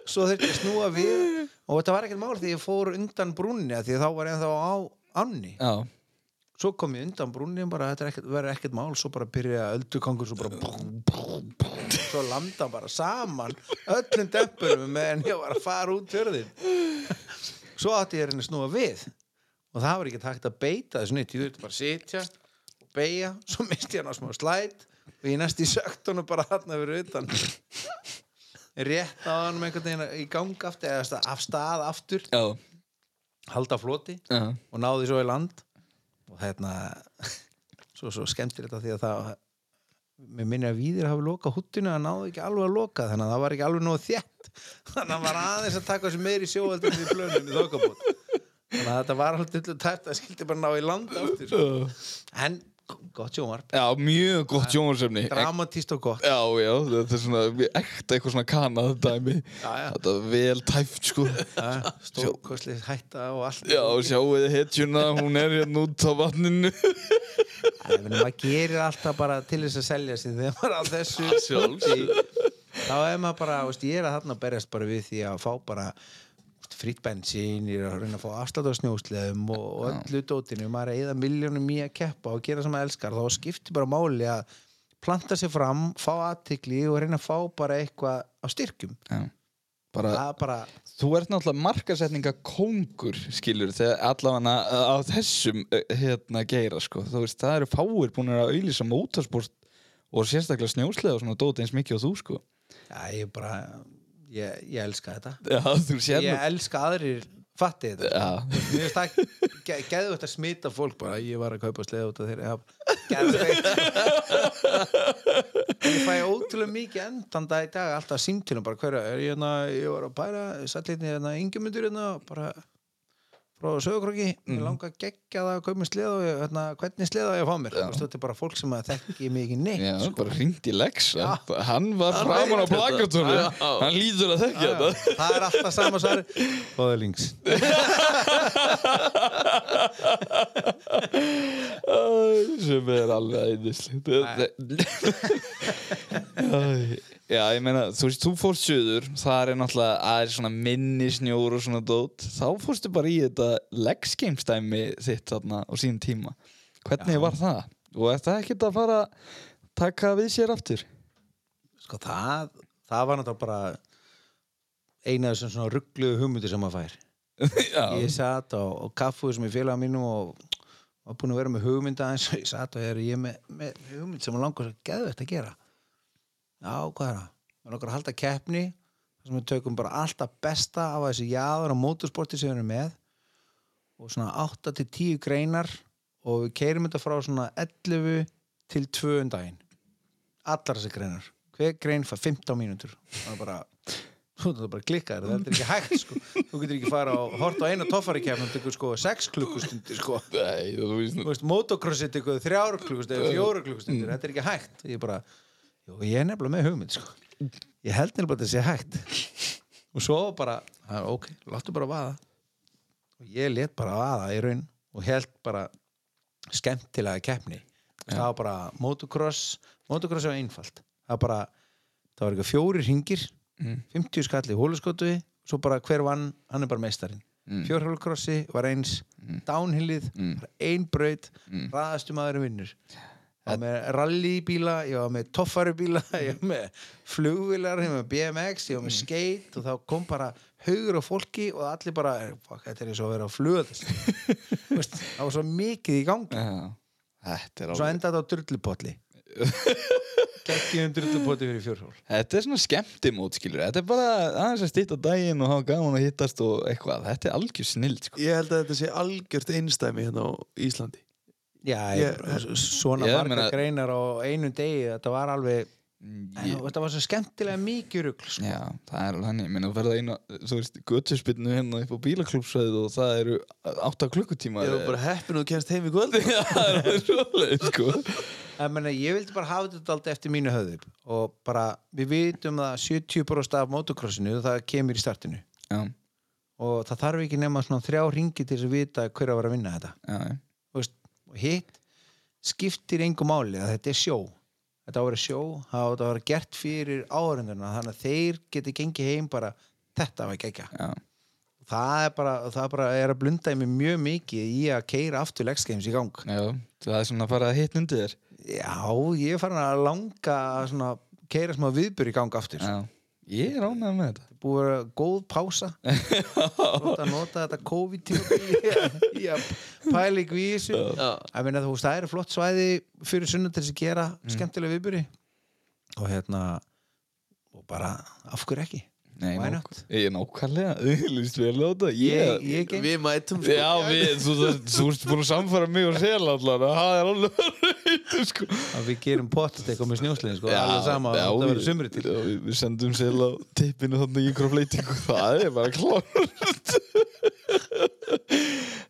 svo þurfti ég að snúa við. Og þetta var ekkert mál því ég fór undan brúnni því að þá var ég ennþá á ánni. Já, svo kom ég undan brúnni bara þetta er verður ekkert mál svo bara byrja öldukangur svo bara búm, búm, búm, svo landa bara saman öllum dempurum meðan ég var að fara út fjörðin svo átti ég að reyna að snúa við. Og það var ekki hægt að beita þessu nýtt ég þurfti bara að sitja og beigja svo misti ég hann á smá slæt og ég næst í söktunum bara þarna fyrir utan rétt á hann með einhvern veginn í gang aftur eða af stað aftur. Já, halda floti já. og náði svo í land. Og hérna svo, svo skemmtir þetta því að það mér minni að Víðir hafi lokað húttinu að náði ekki alveg að loka þannig að það var ekki alveg nóg þétt. Þannig að hann var aðeins að taka þessu meiri sjóaldur við plönum í þokkabót þannig að þetta var alltaf tært að skildi bara ná í land aftur sko. en gott sjómarp Já, mjög gott sjónvarsefni dramatíst og gott. Já, já, þetta er svona ekta eitthvað svona kanað dæmi. Þetta er vel tæft, sko. Stórkosli hætta og allt. Já, sjáu þið hetjuna, hún er hérna út á vatninu. Maður gerir alltaf bara til þess að selja sig þegar maður á þessu. Sjálfsögðu. þá er maður bara, veist, ég er að þarna berjast bara við því að fá bara veist, frýtt bensín, ég er að reyna að fá afslátt á snjósleðum og, og öllu dótinu maður er að eða miljónum í að keppa og gera sem maður elskar þá skiptir bara máli að planta sér fram, fá aðtikli og reyna að fá bara eitthvað á styrkjum Já. Bara, bara, þú ert náttúrulega markasetninga kongur skilur þegar allavega á þessum eh, hérna geira sko. þú veist, það eru fáir búin að auðlýsa mótorsport og sérstaklega snjóslega og svona dóti eins mikið og þú sko já, ég bara ég, ég elska þetta. Já, ég elska aðrir fatti þetta. Mér finnst það ge geðu þetta að smita fólk bara, ég var að kaupa sleða út af þeirra ég fæ ótrúlega mikið endan dag í dag alltaf símtilum bara hverja, er ég hérna ég var að bæra, sætlinni hérna yngjumyndur hérna, bara frá sögurkrokki, mm. ég langa að gegja það mér sleða og hérna, hvernig sleða ég að fá mér? Þetta er bara fólk sem að þekki mig ekki neitt já sko. bara hringt í Lex Já. Hann var framan á Já. Hann lítur að þekka Já, þetta. Það er alltaf sama svar. Bóði links sem er alveg eindislegt Já, ég meina, þú veist, þú fórst söður það er náttúrulega, það er svona minni snjór og svona dót, þá fórstu bara í þetta Lex Games dæmi þitt þarna á sínum tíma hvernig Já. var það? Og er það ekkert að fara að taka við sér aftur? Sko það, það var náttúrulega bara eina af þessum svona ruggluðu hugmyndir sem maður fær Já, ég satt á, á kaffu sem ég félaga mínu og var búin að vera með hugmynda eins og ég satt og er ég með, með hugmynd sem maður langar svo geðvegt að gera já, hvað er það? maður langar að halda keppni þar sem við tökum bara alltaf besta af þessi jáður á mótorsporti sem við erum með og svona 8 til 10 greinar og við keirum þetta frá svona 11 til 2 um daginn allar þessi greinar hver grein fær 15 mínútur það er bara bara klikkar, þetta er ekki hægt sko. þú getur ekki fara og horta á eina toffari kefnum tekur sko 6 klukkustundir sko. Nei, þú veist þú veist, motocrossi tekur 3 klukkustundir, 4 klukkustundir þetta er ekki hægt ég bara, jú, ég er nefnilega með hugmynd sko. ég held nefnilega að þetta sé hægt og svo bara "Ah, ok, láttu bara vaða og ég let bara vaða í raun og held bara skemmtilega keppni það var bara motocross motocross er einfalt það var bara, það var eitthvað fjóri ringir Mm. 50 skall í hóluskotu svo bara hver vann, hann er bara meistarinn Mm. fjórhjólkrossi var eins downhillið, Mm. ein braut Mm. hraðastu maðurinn vinnur ég var með rallybíla, ég var með toffarubíla, ég var með flugvilar, ég var með BMX, ég var með skate og þá kom bara haugur á fólki og allir bara, þetta er eins og að vera á flugöld það var svo mikið í gangi. Já, þetta er og svo endaði þetta á drullupolli. Geggjum drullupolli fyrir fjórhjól Þetta er svona skemmtimót, skilur. Þetta er bara aðeins að stýta daginn og hafa gaman að hittast og eitthvað. Þetta er algjör snild, sko. Ég held að þetta sé algjört einstæmi hérna á Íslandi Já, Ég- ég, svona Ég marga meina- greinar á einu degi þetta var alveg, Ég, þetta var svo skemmtilega mikið rugl sko. Já, það er alveg hann, ég meina þú ferða einu, þú veist, göttuspinnu hérna upp á bílaklúpsvæðið og það eru átta klukkutíma Ég var bara heppin og þú kemst heim í kvöld. Já, það er svoleið, sko. En meni, ég vildi bara hafa þetta alltaf eftir mínu höfðu og bara, við vitum að 70% af motocrossinu það kemur í startinu. Já, og það þarf ekki nema svona þrjá ringi til þess að vita hver að vera að vinna þetta. Já, og hitt skiptir engu máli að þetta er sjó. Þetta á að vera sjó, það á að vera gert fyrir áhörenduna þannig að þeir geti gengið heim bara, þetta var ekki ekki það er bara, það bara er að blunda í mig mjög mikið í að keira aftur Lex Games í gang. Já það er svona að fara að hitt undir þér. Já, ég er farin að langa að keira smá viðbur í gang aftur. Já, ég er ánægð með þetta búið að vera góð pása. Nota, nota þetta COVID-tíma í að pæla í þessu. Já. ég meina þú veist, það eru flott svæði fyrir sunna til þess að gera skemmtilega viðburi og hérna og bara, af hverju ekki Nei, Why nokk, not? ég er nákvæmlega Þú líst vel á þetta. Ég, Ég, Við mætum sko. Já, við, þú, þú, ert búin að samfara mig og sela allan það er alveg reynd, sko. Að við gerum pottet eitthvað með snjósliðin sko, alveg sama, já, það við- verður sumri til. já, við, við sendum sel á tippinu þannig í ykkur fleitingu það er bara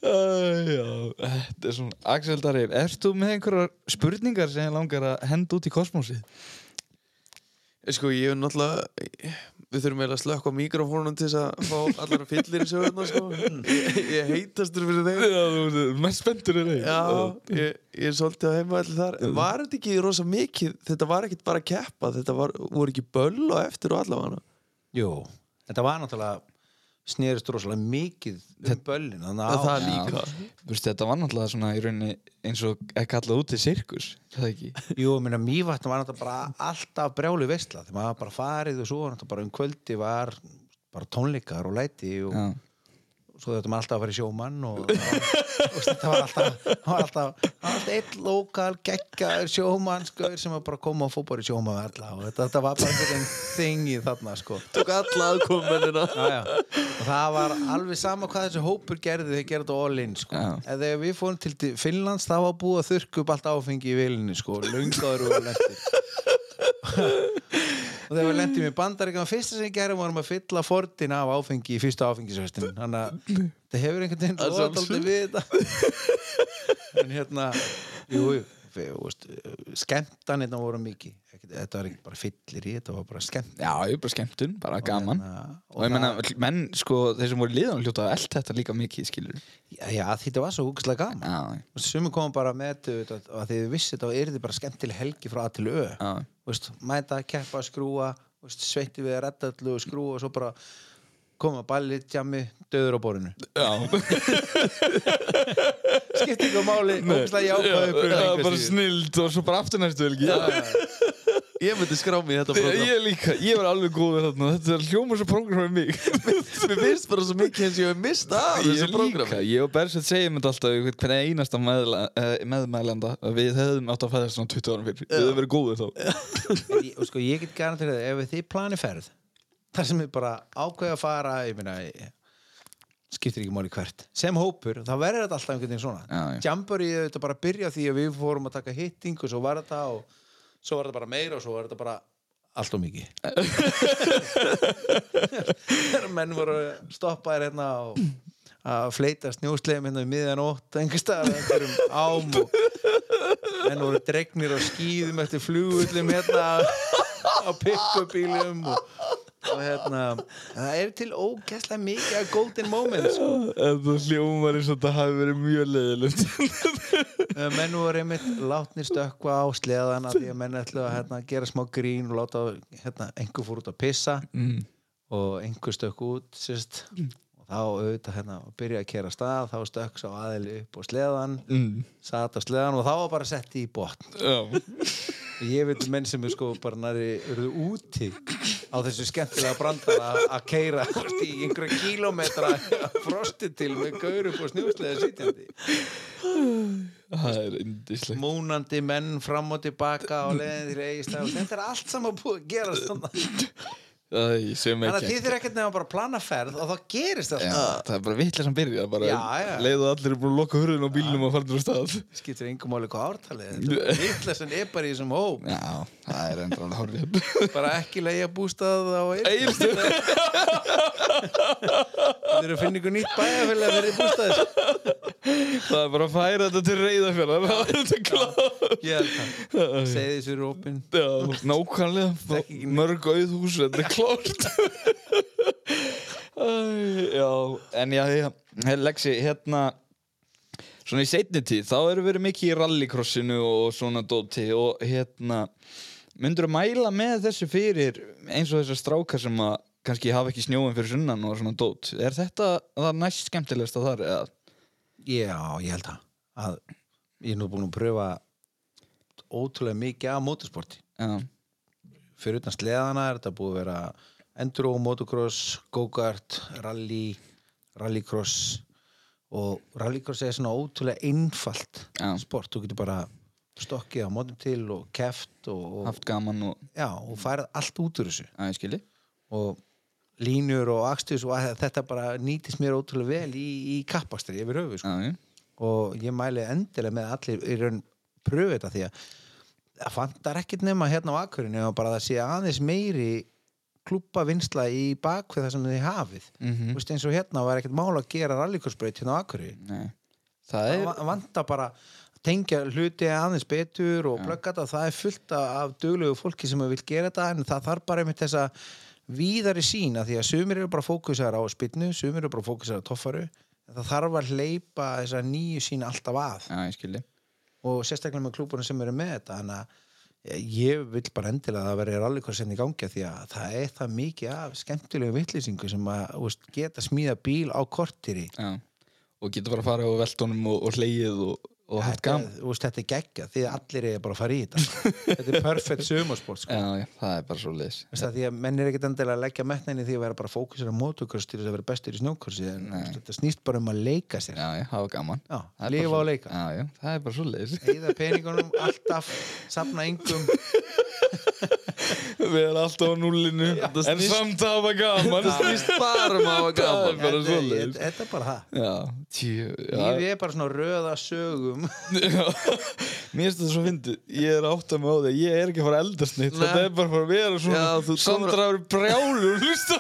já, þetta er svona Axel Darir, erst þú með einhverjar spurningar sem ég langar að henda út í kosmosið? Sko ég er náttúrulega Við þurfum eiginlega að slökka á mikrofónunum til þess að fá allar fyllir í sögurna sko. ég, ég heitastur fyrir þeim. Já, þú ert mest spenntur er þeim Já, ég, ég er svolítið að heima allir þar. En Var þetta ekki rosa mikið Þetta var ekkit bara að keppa Þetta var, voru ekki böll og eftir og allavega? Jú, þetta var náttúrulega snerist rosalega mikið um böllin að þetta var náttúrulega svona í rauninni eins og er kallað út til sirkus, jú, minna, mývatn var náttúrulega bara alltaf brjálu veistla þegar maður bara farið og svo náttúrulega bara um kvöldi var bara tónleikar og læti og Já, svo þetta maður alltaf að fara í sjómann og, var alltaf það var alltaf, var alltaf eitt lokal geggjaður sjómann sko, sem var bara að koma sjómann með alla og þetta, þetta var bara einhvern þing í þarna sko. Tók alla já. og það var alveg sama hvað þessi hópur gerði þeir gerði þetta all in sko. Þegar við fórum til Finnlands það var búið að þurrka upp allt áfengi í vilinni sko, lungaður og lendir og þegar við lendum í bandaríkjum fyrsta sem við gerum vorum að fylla fortin af áfengi í fyrsta áfengisvestinu þannig að það hefur einhvern veginn dálítið við þetta. En hérna jú, jú, við, veist, skemmtanirna voru mikið. Þetta var ekki bara fyllir í þetta var bara skemmt já ég er bara skemmtun, bara gaman. hérna, Og ég menna, menn, sko, þeir sem voru liðan hljóta að elda þetta líka mikið, skilur já, já, þetta var svo húkslega gaman. Já, Sumi komum bara með þetta að, að því þið vissi þetta og yrði bara skemmtileg helgi frá A til Ö. Já, veist, mæta, keppa, skrúa veist, sveitti við að redda allu og skrúa og svo bara koma ballið, tjammi, döður á borinu já. Skipti ykkur máli, ógæslega jákvæðu bara snild og svo bara aftur næstu helgi. Ég myndi skrá í þetta program. ég líka, ég var alveg góður þarna. Þetta er hljóma svo program með mig. Mér finnst bara svo mikið eins og ég hef mist af Ég þessu program ég og Bersett segjum þetta alltaf Hvernig einasta meðla, meðmælenda að Við hefðum átt að fæðast svona 20 árum fyrir Við hefðum verið góður þá. Sko, ég get garantið það ef þið plani ferð þar sem við bara ákveða að fara ég meina ég, skiptir ekki máli hvert. Sem hópur, þá verður þetta alltaf einhvern veginn svona. Já, já. Jamboree þetta bara byrja því að við fórum að taka hitting og svo var þetta og svo var þetta bara meira og svo var þetta bara allt og mikið. Menn voru stoppaðir hérna og að fleita snjóslegum hérna við miðjan ótt einhver staðar á einhverjum ám og menn voru dregnir á skýðum eftir flugullum hérna á pick-up-bílum og, og hérna það er til ógæslega mikið af golden moments sko. Þetta hljómar eins og þetta hafi verið mjög leiðilegt menn voru einmitt látnir stökkva á sleðana því að menn ætlu að hérna, gera smá grín og láta hérna, einhver fór út að pissa mm. og einhver stökk út sérst, og þá auðvitað hérna, að byrja að kera stað þá stökk sá aðili upp á sleðan Mm. satt á sleðan og þá var bara sett í botn ég veit um menn sem er sko bara næri eruðu úti á þessu skemmtilega brandara að- keira í einhverja kílómetra frosti til með gaur upp og snjúslega sitjandi. Það er indislegt múnandi menn fram og tilbaka og leiðin því reist þetta er allt saman búið að gera þannig Æ, sem að þið þurfa ekkert nefn bara að plana ferð og þá gerist það Já, það er bara vitlega sem byrja bara. Já, já. leiðu allir er búin að loka hurðin á bílnum og farnir á stað. Skiptir engum máli hvað ártalið þetta er er bara í þessum hóp. Já, það er endur alveg hórið bara ekki leiða bústað á Egilstöð þið eru að finna ykkur nýtt bæjarfélag að vera í bústaðis Það er bara að færa þetta til reyðafjörðar Það er þetta það. Segði þessu eru opinn nákvæmlega. Mörg auðhús, þetta er klárt. En já, Lexi, hérna Svona í seinni tíð, þá erum við verið mikið í rallycrossinu og svona dóti og hérna myndur að mæla með þessu fyrir eins og þessar strákar sem að kannski hafa ekki snjóin fyrir sunnan og svona dót er þetta það næst skemmtilegast að þar eða? Já, ég held það. Að ég er nú búin að pröfa ótrúlega mikið af motorsporti. Já, fyrir utan sleðana er þetta búið að vera enduro, motocross, go-kart rally, rallycross. Og rallycross er svona ótrúlega einfalt Já. sport, þú getur bara stokkið á mótum til og keft og, og, og já, færið allt út úr þessu. Að ég skilji. Og línur og akstus og að þetta bara nýtist mér ótrúlega vel í, í kappastri yfir höfu sko. Og ég mæli endilega með að allir í raun pröfu þetta því að það fantar ekkert nema hérna á akkurinu og bara það sé aðeins meiri klúpa vinsla í bakvið það sem þið hafið. Mm eins og hérna var ekkert mál að gera rallikursbraut hérna á akkurinu. Það er va- vantar bara að tengja hluti aðeins betur og plugga þetta það er fullt af duglegu fólki sem vil gera þetta en það þarf bara einmitt þessa víðari sína því að sumir eru bara fókusar á spinnu, sumir eru bara fókusar á toffaru en það þarf að hleypa þessa nýju sína alltaf að. Skilji. Og sérstaklega með klúbunum sem eru með þetta þannig að ég vil bara endilega að það veri rallycross í gangi af því að það er það mikið af skemmtilegu vittlýsingu sem að veist, geta smíða bíl á kortir í Já. Og getur bara að fara á veltunum og, og hleyið og, og haft gaman. veist, þetta er geggja því að allir er bara að fara í þetta þetta er perfect sumarsport sko. Já, já, það er bara svo það, því að menn er ekkert endilega að leggja metnaðinni því að vera bara fókusir á motocross til þess að vera bestur í snjókorsi en þetta snýst bara um að leika sér Já, já, hafa gaman. Já, svo- og leika Já, já, það er bara svo leis. Eða peningunum alltaf, safna yngum Við erum alltaf á núllinu, en samt hafa gaman. Það snýst bara um að hafa Það gaman. bara Þetta- er bara það. Lífið er bara svona röða sögum. Mér finnst þetta svo fyndið. Ég er átt að með á því, ég er ekki að fara að eldast neitt. Nei. Þetta er bara að að vera svona Sandra er brjálur, hlusta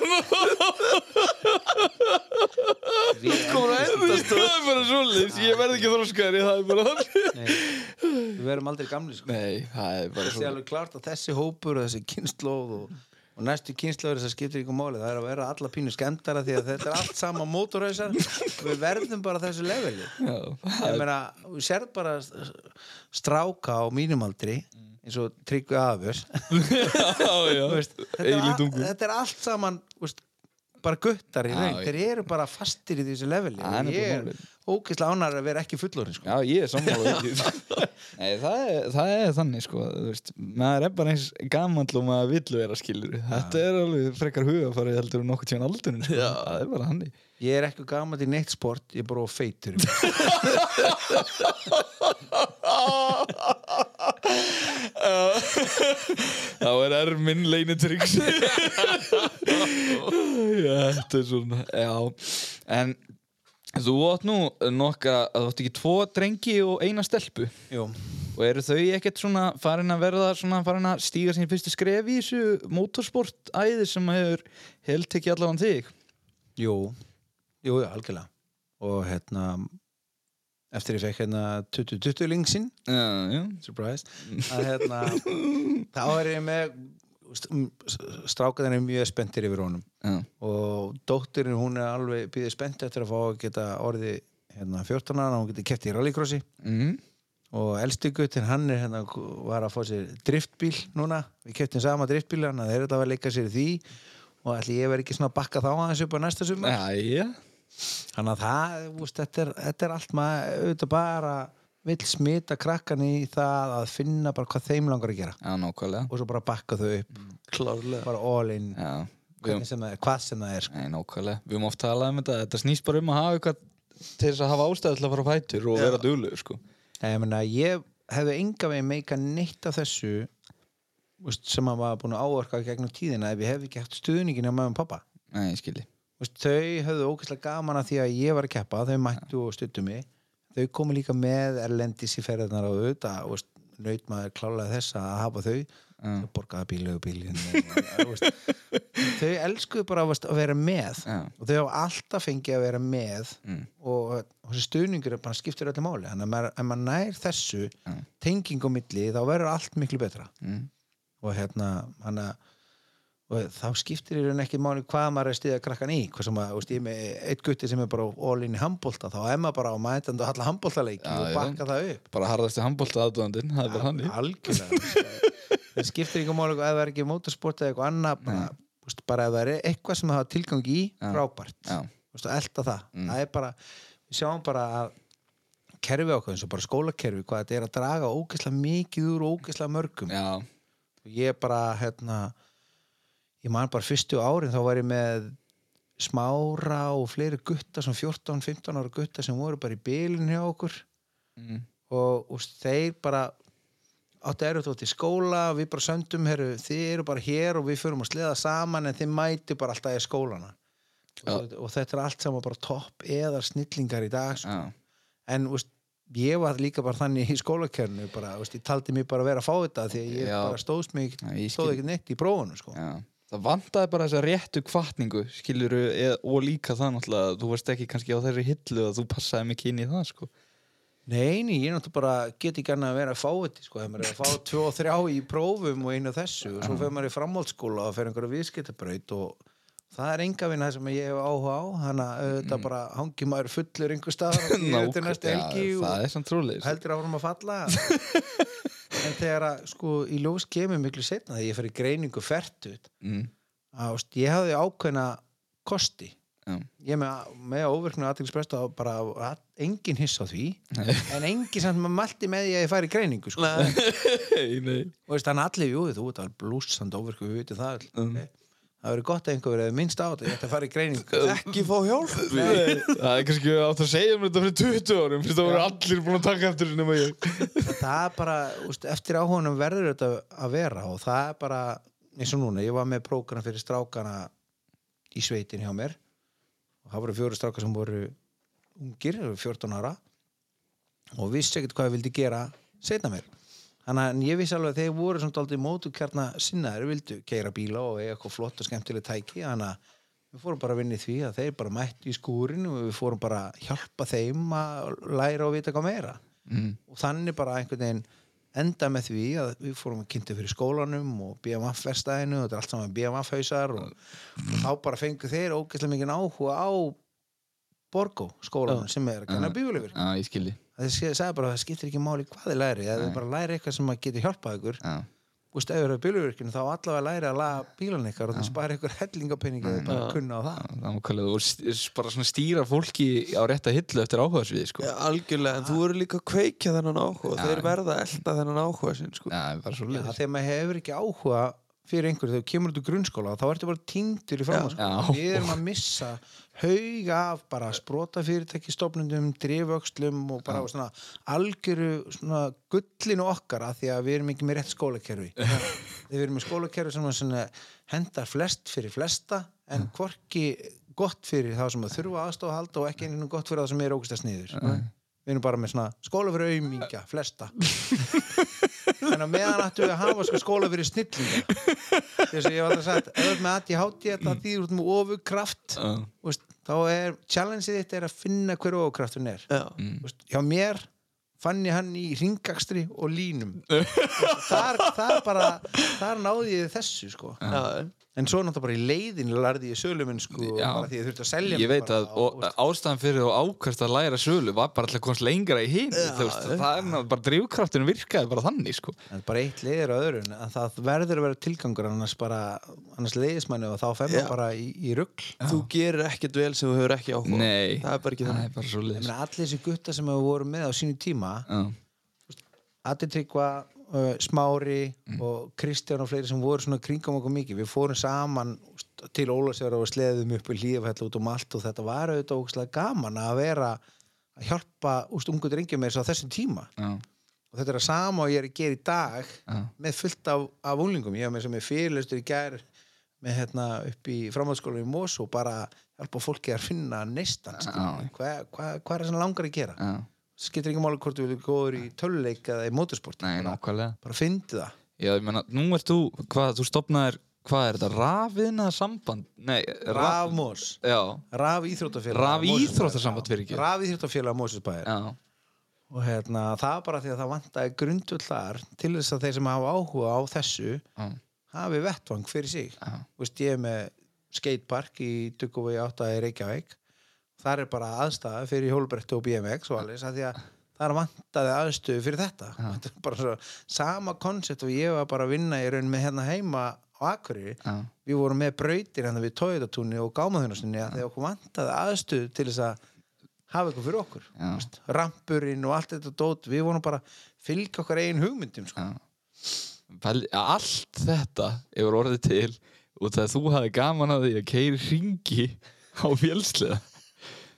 Komur að endast Það er bara svoleiðis, ég verð ekki þróskaðri Það er bara þannig. Nei, Við verum aldrei gamli sko. Nei, það er bara Það alveg klart að þessi hópur og þessi kynnslóð og, og næstu kynnslóður þess að skiptir ykkur máli það er að vera alla pínu skemmtara því að þetta er allt sama mótorhausar. Við verðum bara þessu leveli. Já, ég meina, við sérð bara stráka á mínumaldri eins og já, já. Þetta, þetta er allt saman veist, bara guttar í raun þeir eru bara fastir í þessu leveli. Og ég er ógeðslega ánæður að vera ekki fullorinn sko. Já, ég er sammála ekki Nei, það það er þannig sko veist, maður er bara eins gamall og maður vill vera skilur Þetta er alveg frekar hugafarið heldur en nokkuð tíðan aldurinn sko. Það er bara hannig ég er ekki gaman í neitt sport ég er bara feitur Þá er erminn leinitryggs þetta er svona Já, en þú átt nú nokkra þú átt ekki tvo drengi og eina stelpu. Jú. og eru þau ekkert svona farin að verða svona farin að stíga sín fyrstu skref í þessu motorsport æði sem hefur held ekki allavega þig? Jú, jú, jú, algjörlega. Og hérna eftir ég fekk hérna 2020 lingsinn Já, já, surprise. Að hérna þá er ég með strákaðin er mjög spenntir yfir honum. Já, og dóttirinn hún er alveg býðið spennt eftir að fá að geta orði hérna 14 ára, hún getur kert í rallycrossi. Mm, og elsti guttin hann er hérna var að fá sér driftbíl núna, við keftum sama driftbíl hann að þeir eru að leika sér því. Og ætli ég verð ekki svona að bakka þá aðeins upp á næsta sumar? Já, já þannig að það, úst, þetta, er, þetta er allt maður auðvitað bara vill smita krakkan í það að finna bara hvað þeim langar að gera. Já, nákvæmlega. Og svo bara bakka þau upp. Klárlega. Bara all in, Já, sem er, hvað sem það er sko. nei, nákvæmlega. Við höfum oft talað um þetta, þetta snýst bara um að hafa eitthvað til þess að hafa ástæðu til að fara fætur og vera duglegur, sko. Ég, meina, ég hefði enga veginn meika neitt af þessu úst, sem að var búin að áorka gegnum tíðina ef ég hefði ekki haft stuðningin á mögum pappa Nei, ég skilji Vist, þau höfðu ógeðslega gaman að því að ég var að keppa þau mættu og stuttu mig þau komu líka með erlendis í ferðarnar á og naut maður klálega þess að hafa þau þau borgaði bílu og bílin þau elskuðu bara veist, að vera með Já. og þau hafa alltaf fengið að vera með Mm. og, þessi stuðningur skiptir öllu máli þannig að ef maður nær þessu Já. tenging á milli þá verður allt miklu betra mm. og hérna hana, og þá skiptir í raun ekki máli hvað maður er að stiða krakkan í. Hvað sem að, veist, ég með eitt gutti sem er bara all in í handbolta, þá er maður bara á mætandi og halla handboltaleiki Já, og bakka það upp. Bara harðasti handbólta aðdóðandinn, það er bara hann algjörlega það skiptir ekki máli ef það er ekki motorsport eða eitthvað annað bara, veist, bara ef það er eitthvað sem það hafa tilgang í frábært, Já, veist, og elda það. Mm. það er bara, við sjáum bara að kerfi ákveð eins og bara skólakerfi hvað þetta er að draga ógeðslega mikið úr ógeðslega mörgum. Já, ég bara hérna ég man bara fyrstu árin þá var ég með smára og fleiri gutta sem 14-15 ára gutta sem voru bara í bylinn hjá okkur mm. og, og þeir bara áttu erut út í skóla og við bara söndum heru, þið eru bara hér og við förum að sleða saman en þið mæti bara alltaf í skólana og, og þetta er allt saman bara topp eða snillingar í dag sko. já, en úst, ég var líka bara þannig í skólakernu bara, úst, ég taldi mig bara að vera að fá þetta því að ég Já. bara stóðst mig stóð ekki neitt í prófunu sko. já Það vantaði bara þessa réttu kvartningu skiluru, og líka það náttúrulega þú varst ekki kannski á þeirri hillu að þú passaði mikið inn í það sko. Nei, nei, ég náttúrulega bara get ekki annað að vera að fá þetta sko, þegar maður er að fá tvo og þrjá í prófum og einu þessu og svo fer maður í framhaldsskóla og fer einhverja viðskiptabraut og það er enga vinna sem ég hef áhuga á. Þannig að auðvitað bara hangi maður fullur einhver staðar og Já, helgi og það heldur áfram að falla en þegar að sko í ljós kemur miklu setna þegar ég fer í greiningu fertut mm. að veist, ég hafði ákveðna kosti Já. ég með, með óverknu aðtilspresta bara að, engin hiss á því en engin samt maður mælti með því að ég færi í greiningu sko. Nei, nei og þannig allir, jú, þú veit að blúsand óverku, við vitum það öll Mm. okay. Það verður gott að einhver verið minnst á þetta ég ætti að fara í greiningu. Ekki fá hjálp. Það er kannski átt að segja mér þetta fyrir 20 árum það voru allir búin að taka eftir nema ég. Það er bara, úst, eftir áhugunum verður þetta að vera og það er bara eins og núna, ég var með prógrana fyrir strákana í sveitin hjá mér. Og það voru fjóru strákar sem voru ungir, 14 ára. Og vissi ekkert hvað ég vildi gera setna mér þannig að ég vissi alveg að þeir voru svona aldrei mótu kjarna sinnaður, vildu keira bíla og eiga eitthvað flott og skemmtileg tæki þannig að við fórum bara að vinna í því að þeir bara mættu í skúrin og við fórum bara að hjálpa þeim að læra og vita hvað meira. Mm. og þannig bara einhvern veginn enda með því að við fórum að kynntu fyrir skólanum og BMF verstaðinu og þetta er allt saman BMF hausar og, og þá bara fengu þeir ógeðslega mikið áhuga á Borgó skólanum sem er að það sagði bara að það skiptir ekki máli hvað þið læri eða þið bara læri eitthvað sem að getur hjálpað ykkur. Já, og eru á bíluvirkinu þá allavega læri að laga bílan ykkar og það spara ykkur hellingapenningi eða bara kunna á það. Það og bara svona stýra fólki á rétta hillu eftir áhugaðsviði sko. Já, algjörlega, en þú eru líka að kveikja þennan áhuga. Þeir verða að elda þennan áhuga sinn sko. Leiðis þegar maður hefur ekki áhuga fyrir einhverju þegar þú kemur út úr grunnskóla þá ertu bara týndur í Já. framhaldsskóla við erum að missa hauga af bara sprota fyrirtæki stofnundum, driföxlum og bara svona algjöru svona gullinu okkar að því að við erum ekki með rétt skólakerfi. Við erum með skólakerfi sem svona hendar flest fyrir flesta en hvorki gott fyrir þá sem að þurfa aðstofa að halda og ekki einhvern gott fyrir þá sem er ógust að sniður. Við erum bara með svona skóla fyrir aumingja, flesta en á meðan ættum við að hafa sko skóla fyrir snillinga. Þess að ég var alltaf sagt ef þú ert með ADHD þetta þýður út með ofurkraft. Veist, þá er challengeið þitt er að finna hver ofurkraftur er. Já. veist, hjá mér fann ég hann í ringakstri og línum. Veist, þar, þar bara þar náði ég þessu sko. Já. En svo náttúrulega bara í leiðinu lærði ég söluminn sko Já. bara því ég þurfti að selja Ég mig veit að og, ástæðan fyrir og ákvæmst að læra sölu var bara alltaf komast lengra í hinn veist, það er náttúrulega bara drifkraftinu virkaði bara þannig sko. en bara eitt leiðir á öðrun en það verður að vera tilgangur annars bara annars leiðis manni og þá maður bara í, í rugg Þú gerir ekkert vel sem þú hefur ekki áhuga á. Nei, Það er bara ekki það þannig. ég allir þessi gutta sem við vorum með á sínu tíma Já, Addi Tryggva, uh, Smári og Kristján og fleiri sem voru svona kringum okkur mikið, við fórum saman til Ólafsjöra og sleðum upp í hlífæll út um allt og þetta var auðvitað ógustlega gaman að vera að hjálpa úst, ungu drengjum með þess á þessum tíma. Já, og þetta er að sama og ég er að gera í dag já, með fullt af, af unglingum. Ég hef með sem er fyrirlustur í gær með hérna upp í framhaldsskóla í Mós og bara hjálpa fólki að finna neistan Já. hvað hva, hva er það sem langar að gera skiptir ekki máli hvort þú vilja góður í töluleik eða í motorsport. Nei, nákvæmlega. bara fyndi það. Já, ég meina, nú ert þú, hvað, þú stopnaðir hvað er þetta, rafiðna samband Nei, Raf Mós Já, Raf Íþróttafélag Raf íþróttasamband fyrir ekki Raf Íþróttafélag Mósusbæðir Já, og hérna, það er bara því að það vantaði grundull þar til þess að þeir sem hafa áhuga á þessu já, hafi vettvang fyrir sig. Já, Þú veist, ég er með skatepark í Duggovegi 8 í Reykjavík þar er bara aðstæða fyrir hjólbrettu og BMX og alveg því að þar vantaði aðstöðu fyrir þetta. Þetta er bara svo sama koncept og ég var bara að vinna í raun með hérna heima á já, við vorum með brautir hérna við tóiðatúni og gámaðunarsynni að þegar okkur vantaði aðstöðu til þess að hafa eitthvað fyrir okkur. Veist, rampurinn og allt þetta dót. Við vorum bara að fylgja okkar eigin hugmyndum sko. allt þetta hefur orðið til út af að þú hafi gaman að því að keiri ringi á fjölsliða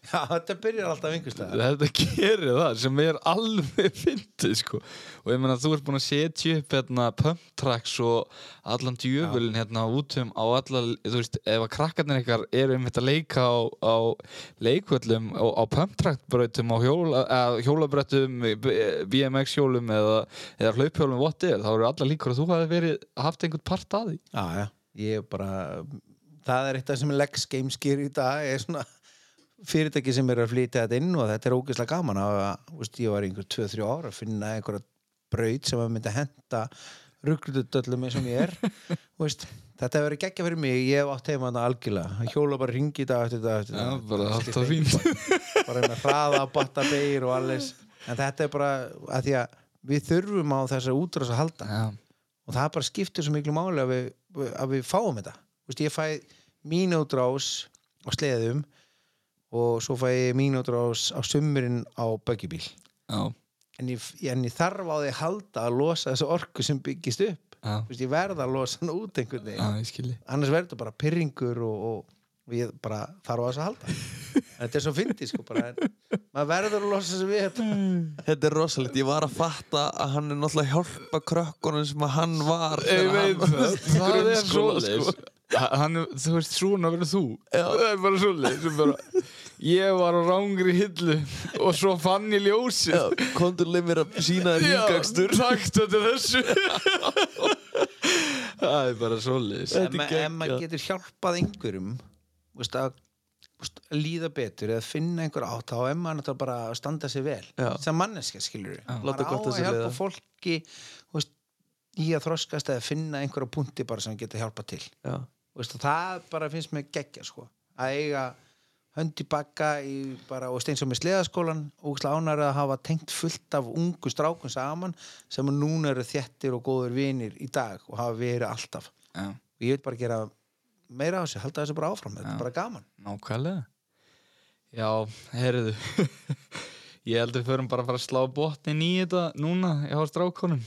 já, þetta byrjar alltaf einhverstað þetta gerir það sem er alveg fyndið sko. Og ég meina þú ert búin að setja upp hérna pump tracks og allan djöfulin hérna út um á alla, þú veist, ef að krakkarnir ykkar eru um þetta að leika á, á leikvöllum á, á pump track brautum á hjóla, hjólabröttum BMX hjólum eða, eða hlauphjólum whatever, þá eru alla líkur að þú hafi verið haft einhvern part að því. Já, já, ég bara það er eitt af sem Lex Games gerir í dag er svona fyrirtæki sem er að flytja þetta inn og þetta er ógeðslega gaman að, veist, ég var einhver 2-3 ára að finna einhverja braut sem að myndi henda rugglututöllum eins og ég er veist, þetta hefur verið geggja fyrir mig. Ég hef átt heima þarna algjörlega. Hjóla bara ringi dag eftir Já, dag. Bara skiptir fínt. engu. bara með hraða, batta, beir og alles. En þetta er bara að því að við þurfum á þessar útrás að halda. Já, og það bara skiptir svo miklu máli að við, að við fáum þetta. Veist, ég fæ mín útrás á sleðum og svo fæ ég mín útrás á sumurinn á böggibíl. Já, en ég, en ég þarf á því að halda að losa þessu orku sem byggist upp. Veist, ég verð að losa hann út einhvern já, veginn annars verður þetta bara pyrringur og, og, og ég bara þarf á þessu að halda. Þetta er svo fyndið sko bara en maður verður að losa þessu við þetta. Þetta er rosalegt, ég var að fatta að hann er náttúrulega að hjálpa krökkunum sem að hann var Ég veit það, það er svoleiðis. sko. Hann, þú veist, svona verður þú. Það er bara bara, Ég var á rángri hillu og svo fann ég ljósið Já, Komdu leið mér að sína þér hringakstur Takk þetta þessu Það er bara er ma ef geggjað. maður getur hjálpað einhverjum þú veist, að, þú veist, líða betur eða finna einhver átt þá er maður náttúrulega bara að standa sig vel Já. sem manneska skilur maður á gott að hjálpa leiða. fólki þú veist, í að þroskast eða finna einhverja punkti bara sem geta hjálpa til Já, Þú veist, og það bara finnst mér geggja sko. að eiga hönd í bakka í bara, og steins og með sleðaskólan og ánar að hafa tengt fullt af ungu strákun saman sem núna eru þjettir og góður vinir í dag og hafa verið alltaf. Já, og ég vil bara gera meira á þessu, halda þessu bara áfram þetta Já. er bara gaman. Nákvæmlega. Já, heyrðu. Ég held að við förum bara að fara að slá botnin í þetta núna hjá strákonum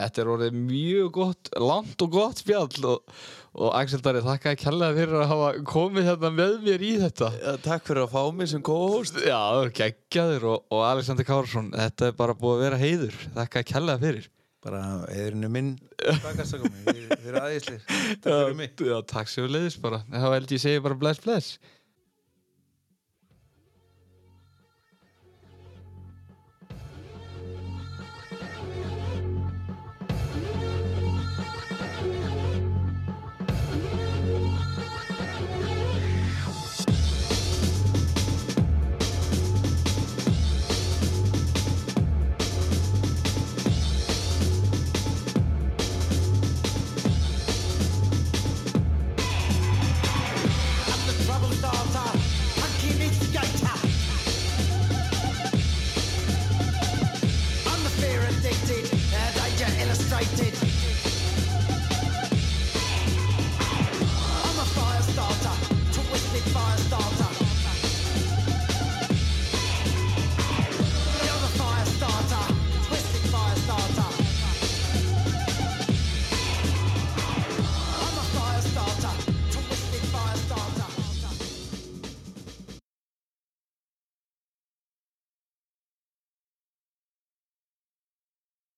Þetta er orðið mjög gott, langt og gott spjall og, og Axel Dari, þakka að kjallaði fyrir að hafa komið hérna með mér í þetta. Já, takk fyrir að fá mig sem co-host. Já, það er geggjaður og, og Alexander Kársson, þetta er bara búið að vera heiður. Þakka að kjallaði fyrir. Bara eðurinn er minn. Bakastagum þið eru aðeinslir, takk fyrir mig. Já, takk sér leiðis bara. Þá held ég segi bara bless bless